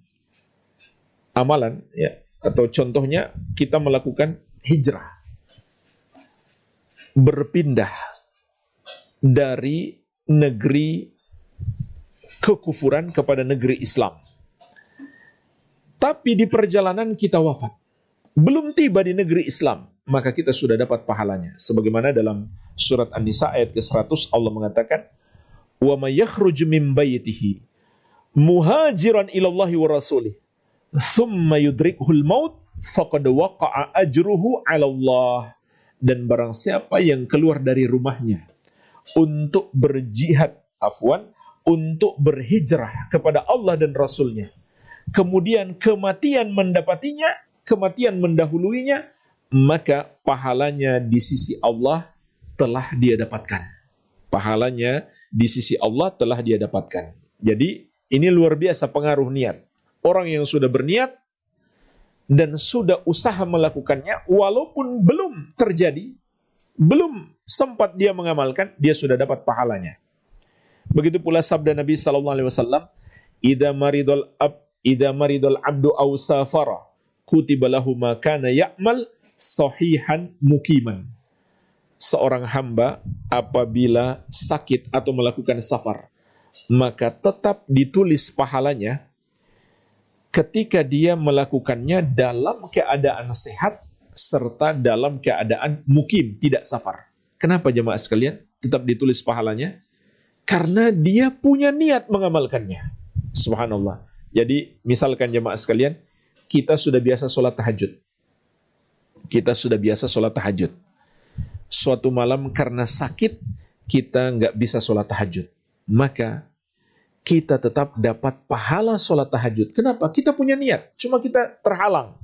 amalan ya atau contohnya kita melakukan hijrah. Berpindah dari negeri kekufuran kepada negeri Islam. Tapi di perjalanan kita wafat belum tiba di negeri Islam maka kita sudah dapat pahalanya. Sebagaimana dalam surat An-Nisa ayat ke-100 Allah mengatakan wa may yakhruj min baytihi muhajiran ila Allah wa rasulih thumma yudrikhul maut faqad waqa'a ajruhu 'ala Allah dan barang siapa yang keluar dari rumahnya untuk berjihad afwan untuk berhijrah kepada Allah dan Rasulnya kemudian kematian mendapatinya kematian mendahuluinya maka pahalanya di sisi Allah telah dia dapatkan pahalanya di sisi Allah telah dia dapatkan. Jadi ini luar biasa pengaruh niat. Orang yang sudah berniat dan sudah usaha melakukannya walaupun belum terjadi, belum sempat dia mengamalkan, dia sudah dapat pahalanya. Begitu pula sabda Nabi sallallahu alaihi wasallam, "Idza maridul ab idza maridul abdu aw safara, kutiba lahu ma kana mukiman." seorang hamba apabila sakit atau melakukan safar, maka tetap ditulis pahalanya ketika dia melakukannya dalam keadaan sehat serta dalam keadaan mukim, tidak safar. Kenapa jemaah sekalian? Tetap ditulis pahalanya karena dia punya niat mengamalkannya. Subhanallah. Jadi misalkan jemaah sekalian, kita sudah biasa sholat tahajud. Kita sudah biasa sholat tahajud. Suatu malam karena sakit, kita nggak bisa sholat tahajud. Maka kita tetap dapat pahala sholat tahajud. Kenapa? Kita punya niat, cuma kita terhalang.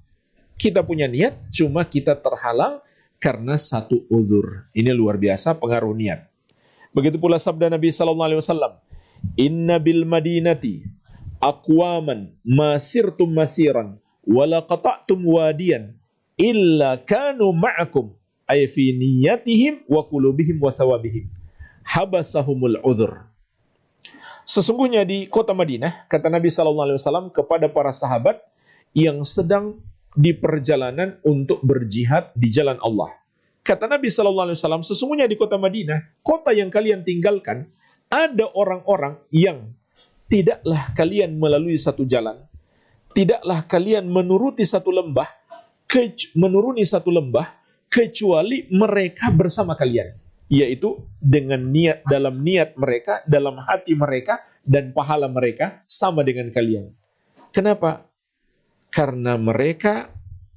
Kita punya niat, cuma kita terhalang karena satu uzur. Ini luar biasa pengaruh niat. Begitu pula sabda Nabi Sallallahu Alaihi Wasallam, Inna bil Madinati aqwaman masirtum masiran wala qata'tum wadiyan illa kanu ma'akum ay fi niyatihim wa qulubihim wa thawabihim habasahumul udhur Sesungguhnya di kota Madinah, kata Nabi Sallallahu Alaihi Wasallam kepada para sahabat yang sedang di perjalanan untuk berjihad di jalan Allah. Kata Nabi Sallallahu Alaihi Wasallam, sesungguhnya di kota Madinah, kota yang kalian tinggalkan, ada orang-orang yang tidaklah kalian melalui satu jalan, tidaklah kalian menuruti satu lembah, menuruni satu lembah, kecuali mereka bersama kalian. Yaitu dengan niat dalam niat mereka, dalam hati mereka, dan pahala mereka sama dengan kalian. Kenapa? Karena mereka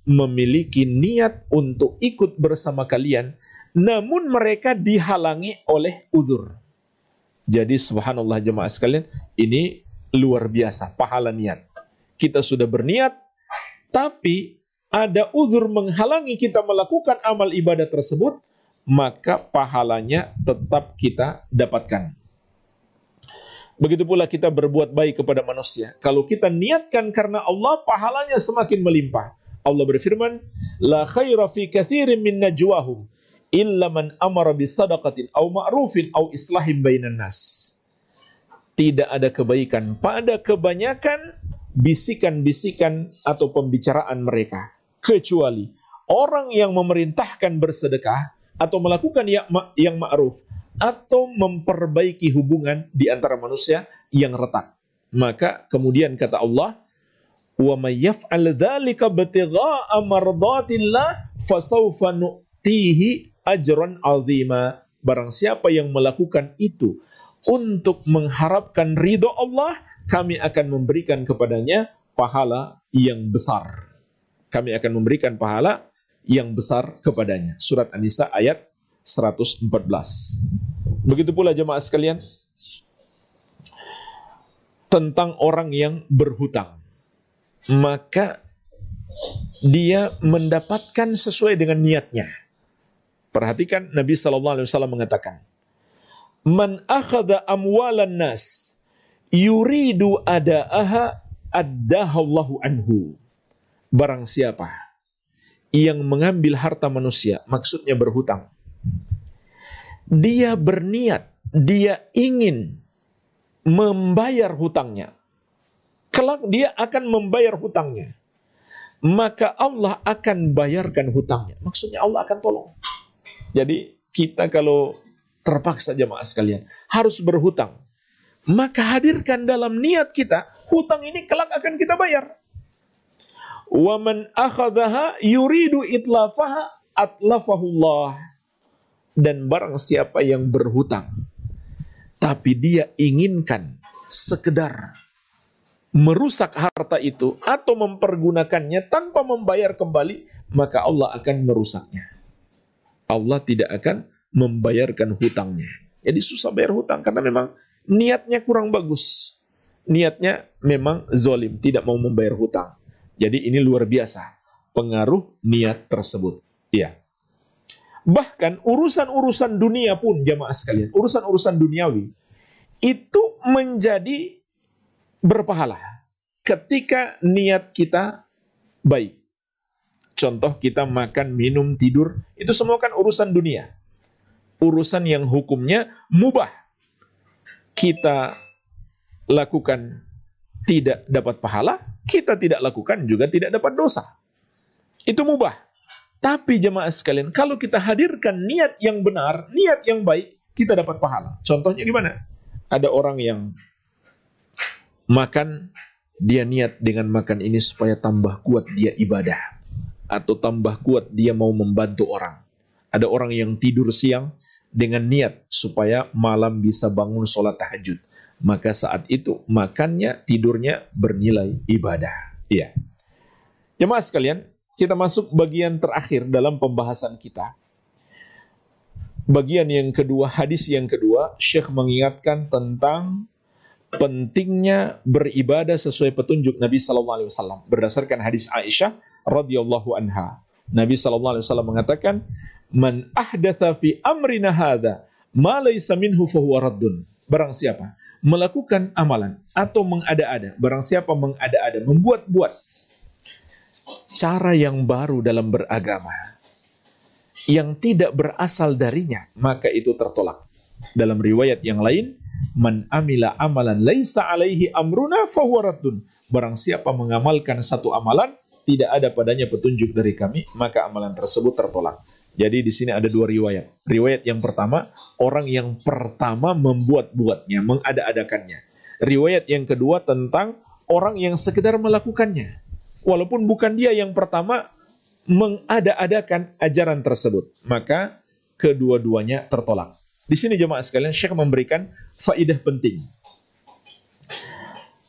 memiliki niat untuk ikut bersama kalian, namun mereka dihalangi oleh uzur. Jadi subhanallah jemaah sekalian, ini luar biasa pahala niat. Kita sudah berniat, tapi ada uzur menghalangi kita melakukan amal ibadah tersebut, maka pahalanya tetap kita dapatkan. Begitu pula kita berbuat baik kepada manusia. Kalau kita niatkan karena Allah, pahalanya semakin melimpah. Allah berfirman, La khaira fi kathirin min najwahum illa man amara bisadaqatin aw ma'rufin aw islahim bainan nas. Tidak ada kebaikan pada kebanyakan bisikan-bisikan atau pembicaraan mereka kecuali orang yang memerintahkan bersedekah atau melakukan yang ma'ruf atau memperbaiki hubungan di antara manusia yang retak. Maka kemudian kata Allah, "Wa may yaf'al dzalika batigha'a mardatillah fasawfa nu'tihi ajran. Barang siapa yang melakukan itu untuk mengharapkan ridho Allah, kami akan memberikan kepadanya pahala yang besar. Kami akan memberikan pahala yang besar kepadanya. Surat An-Nisa ayat 114. Begitu pula jemaah sekalian, tentang orang yang berhutang. Maka dia mendapatkan sesuai dengan niatnya. Perhatikan Nabi Wasallam mengatakan, "Man akhada amwalan nas yuridu adaaha addahallahu anhu." Barang siapa yang mengambil harta manusia, maksudnya berhutang. Dia berniat, dia ingin membayar hutangnya. Kelak dia akan membayar hutangnya. Maka Allah akan bayarkan hutangnya. Maksudnya Allah akan tolong. Jadi kita kalau terpaksa jemaah sekalian harus berhutang, maka hadirkan dalam niat kita hutang ini kelak akan kita bayar. Waman akhadaha yuridu itlafaha atlafahullah. Dan barang siapa yang berhutang, tapi dia inginkan sekedar merusak harta itu atau mempergunakannya tanpa membayar kembali, maka Allah akan merusaknya. Allah tidak akan membayarkan hutangnya. Jadi susah bayar hutang karena memang niatnya kurang bagus. Niatnya memang zolim, tidak mau membayar hutang. Jadi ini luar biasa pengaruh niat tersebut. Iya. Bahkan urusan-urusan dunia pun jamaah sekalian, urusan-urusan duniawi itu menjadi berpahala ketika niat kita baik. Contoh kita makan, minum, tidur, itu semua kan urusan dunia. Urusan yang hukumnya mubah. Kita lakukan tidak dapat pahala, kita tidak lakukan juga tidak dapat dosa. Itu mubah. Tapi jemaah sekalian, kalau kita hadirkan niat yang benar, niat yang baik, kita dapat pahala. Contohnya gimana? Ada orang yang makan, dia niat dengan makan ini supaya tambah kuat dia ibadah atau tambah kuat dia mau membantu orang. Ada orang yang tidur siang dengan niat supaya malam bisa bangun sholat tahajud. maka saat itu makannya, tidurnya bernilai ibadah. Iya. Jemaah sekalian, kita masuk bagian terakhir dalam pembahasan kita. Bagian yang kedua, hadis yang kedua, Syekh mengingatkan tentang pentingnya beribadah sesuai petunjuk Nabi Sallallahu Alaihi Wasallam berdasarkan hadis Aisyah radhiyallahu anha. Nabi Sallallahu Alaihi Wasallam mengatakan, "Man ahdatha fi amrina hadha ma laysa minhu fahuwa raddun." Barang siapa melakukan amalan atau mengada-ada, barang siapa mengada-ada, membuat-buat cara yang baru dalam beragama yang tidak berasal darinya, maka itu tertolak. Dalam riwayat yang lain, Man amila amalan laisa alaihi amruna fahuwa Barang siapa mengamalkan satu amalan, tidak ada padanya petunjuk dari kami, maka amalan tersebut tertolak. Jadi di sini ada dua riwayat. Riwayat yang pertama, orang yang pertama membuat-buatnya, mengada-adakannya. Riwayat yang kedua tentang orang yang sekedar melakukannya. Walaupun bukan dia yang pertama mengada-adakan ajaran tersebut, maka kedua-duanya tertolak. Di sini jemaah sekalian, Syekh memberikan faidah penting.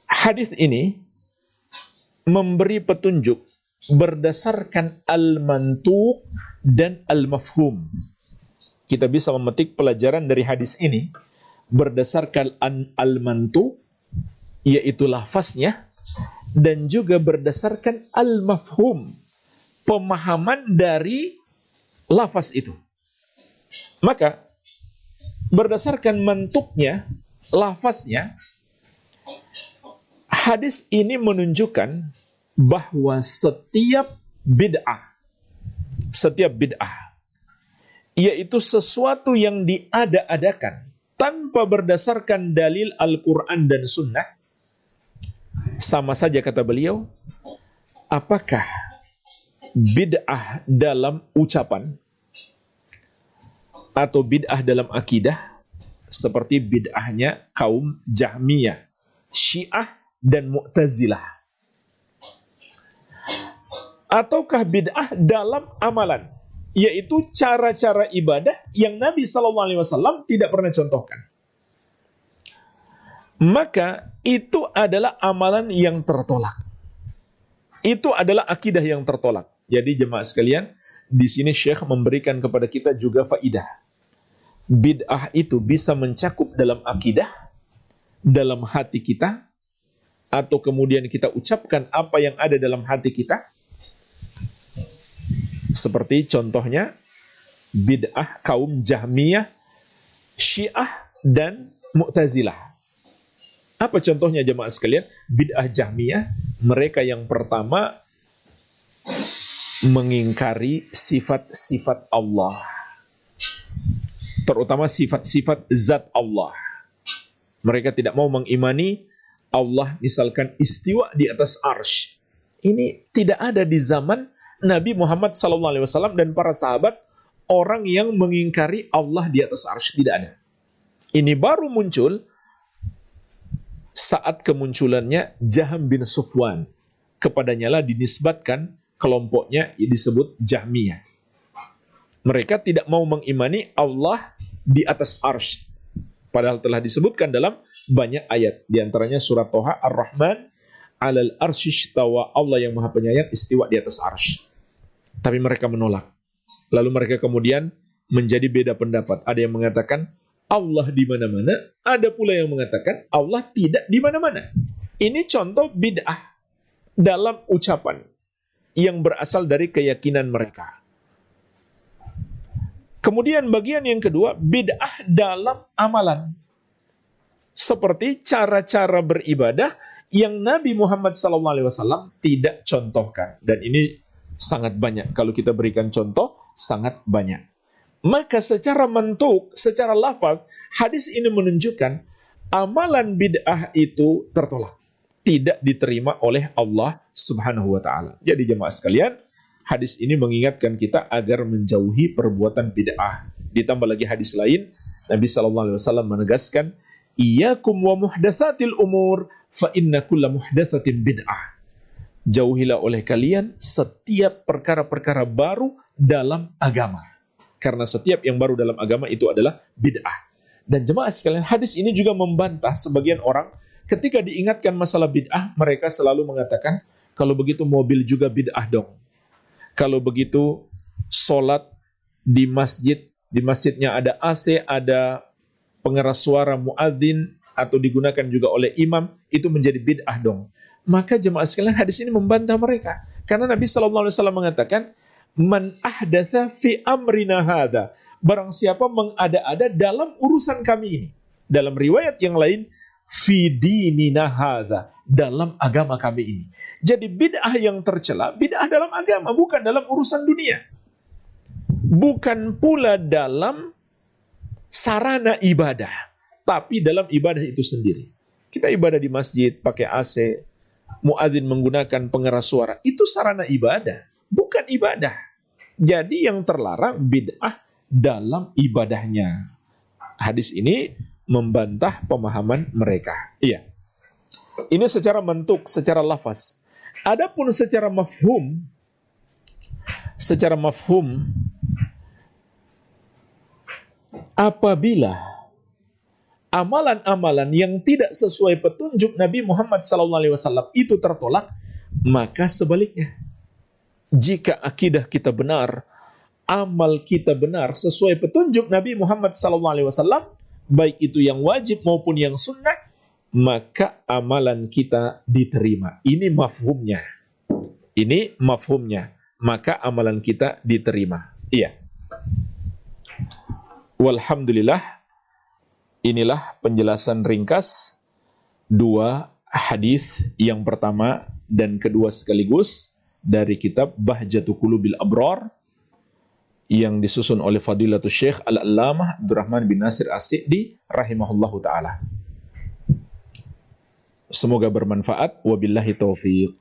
Hadis ini memberi petunjuk berdasarkan al-mantuq dan al-mafhum. Kita bisa memetik pelajaran dari hadis ini berdasarkan al-mantuq yaitu lafaznya dan juga berdasarkan al-mafhum pemahaman dari lafaz itu. Maka berdasarkan mentuknya, lafaznya, hadis ini menunjukkan bahwa setiap bid'ah, setiap bid'ah, yaitu sesuatu yang diada-adakan tanpa berdasarkan dalil Al-Quran dan Sunnah, sama saja kata beliau, apakah bid'ah dalam ucapan atau bid'ah dalam akidah seperti bid'ahnya kaum Jahmiyah, Syiah dan Mu'tazilah. Ataukah bid'ah dalam amalan, yaitu cara-cara ibadah yang Nabi Shallallahu Alaihi Wasallam tidak pernah contohkan. Maka itu adalah amalan yang tertolak. Itu adalah akidah yang tertolak. Jadi jemaah sekalian, di sini Syekh memberikan kepada kita juga faidah bid'ah itu bisa mencakup dalam akidah, dalam hati kita, atau kemudian kita ucapkan apa yang ada dalam hati kita. Seperti contohnya, bid'ah kaum Jahmiyah, Syiah, dan Mu'tazilah. Apa contohnya jemaah sekalian? Bid'ah Jahmiyah, mereka yang pertama mengingkari sifat-sifat Allah terutama sifat-sifat zat Allah. Mereka tidak mau mengimani Allah misalkan istiwa di atas arsh. Ini tidak ada di zaman Nabi Muhammad SAW dan para sahabat orang yang mengingkari Allah di atas arsh. Tidak ada. Ini baru muncul saat kemunculannya Jaham bin Sufwan. Kepadanya lah dinisbatkan kelompoknya disebut Jahmiyah. Mereka tidak mau mengimani Allah di atas arsh. Padahal telah disebutkan dalam banyak ayat. Di antaranya surat Toha Ar-Rahman alal arsyistawa Allah yang maha penyayang istiwa di atas arsh. Tapi mereka menolak. Lalu mereka kemudian menjadi beda pendapat. Ada yang mengatakan Allah di mana-mana, ada pula yang mengatakan Allah tidak di mana-mana. Ini contoh bid'ah dalam ucapan yang berasal dari keyakinan mereka. Kemudian bagian yang kedua, bid'ah dalam amalan. Seperti cara-cara beribadah yang Nabi Muhammad SAW tidak contohkan. Dan ini sangat banyak. Kalau kita berikan contoh, sangat banyak. Maka secara mentuk, secara lafaz, hadis ini menunjukkan amalan bid'ah itu tertolak. Tidak diterima oleh Allah subhanahu wa ta'ala. Jadi jemaah sekalian, hadis ini mengingatkan kita agar menjauhi perbuatan bid'ah. Ditambah lagi hadis lain, Nabi Wasallam menegaskan, Iyakum wa muhdatsatil umur, fa inna kulla muhdatsatin bid'ah. Jauhilah oleh kalian setiap perkara-perkara baru dalam agama. Karena setiap yang baru dalam agama itu adalah bid'ah. Dan jemaah sekalian, hadis ini juga membantah sebagian orang ketika diingatkan masalah bid'ah, mereka selalu mengatakan, kalau begitu mobil juga bid'ah dong. Kalau begitu sholat di masjid, di masjidnya ada AC, ada pengeras suara muadzin atau digunakan juga oleh imam, itu menjadi bid'ah dong. Maka jemaah sekalian hadis ini membantah mereka. Karena Nabi SAW mengatakan, Man ahdatha fi amrina hada. Barang siapa mengada-ada dalam urusan kami ini. Dalam riwayat yang lain, fi dinina hadha. Dalam agama kami ini. Jadi bid'ah yang tercela, bid'ah dalam agama, bukan dalam urusan dunia. Bukan pula dalam sarana ibadah. Tapi dalam ibadah itu sendiri. Kita ibadah di masjid, pakai AC, muadzin menggunakan pengeras suara. Itu sarana ibadah bukan ibadah. Jadi yang terlarang bid'ah dalam ibadahnya. Hadis ini membantah pemahaman mereka. Iya. Ini secara bentuk, secara lafaz. Adapun secara mafhum, secara mafhum, apabila amalan-amalan yang tidak sesuai petunjuk Nabi Muhammad SAW itu tertolak, maka sebaliknya jika akidah kita benar, amal kita benar sesuai petunjuk Nabi Muhammad SAW, baik itu yang wajib maupun yang sunnah, maka amalan kita diterima. Ini mafhumnya. Ini mafhumnya. Maka amalan kita diterima. Iya. Walhamdulillah, inilah penjelasan ringkas dua hadis yang pertama dan kedua sekaligus dari kitab Bahjatu Qulubil Abrar yang disusun oleh Fadilatul Syekh Al-Allamah Abdurrahman bin Nasir As-Sidi rahimahullahu taala. Semoga bermanfaat wabillahi taufiq.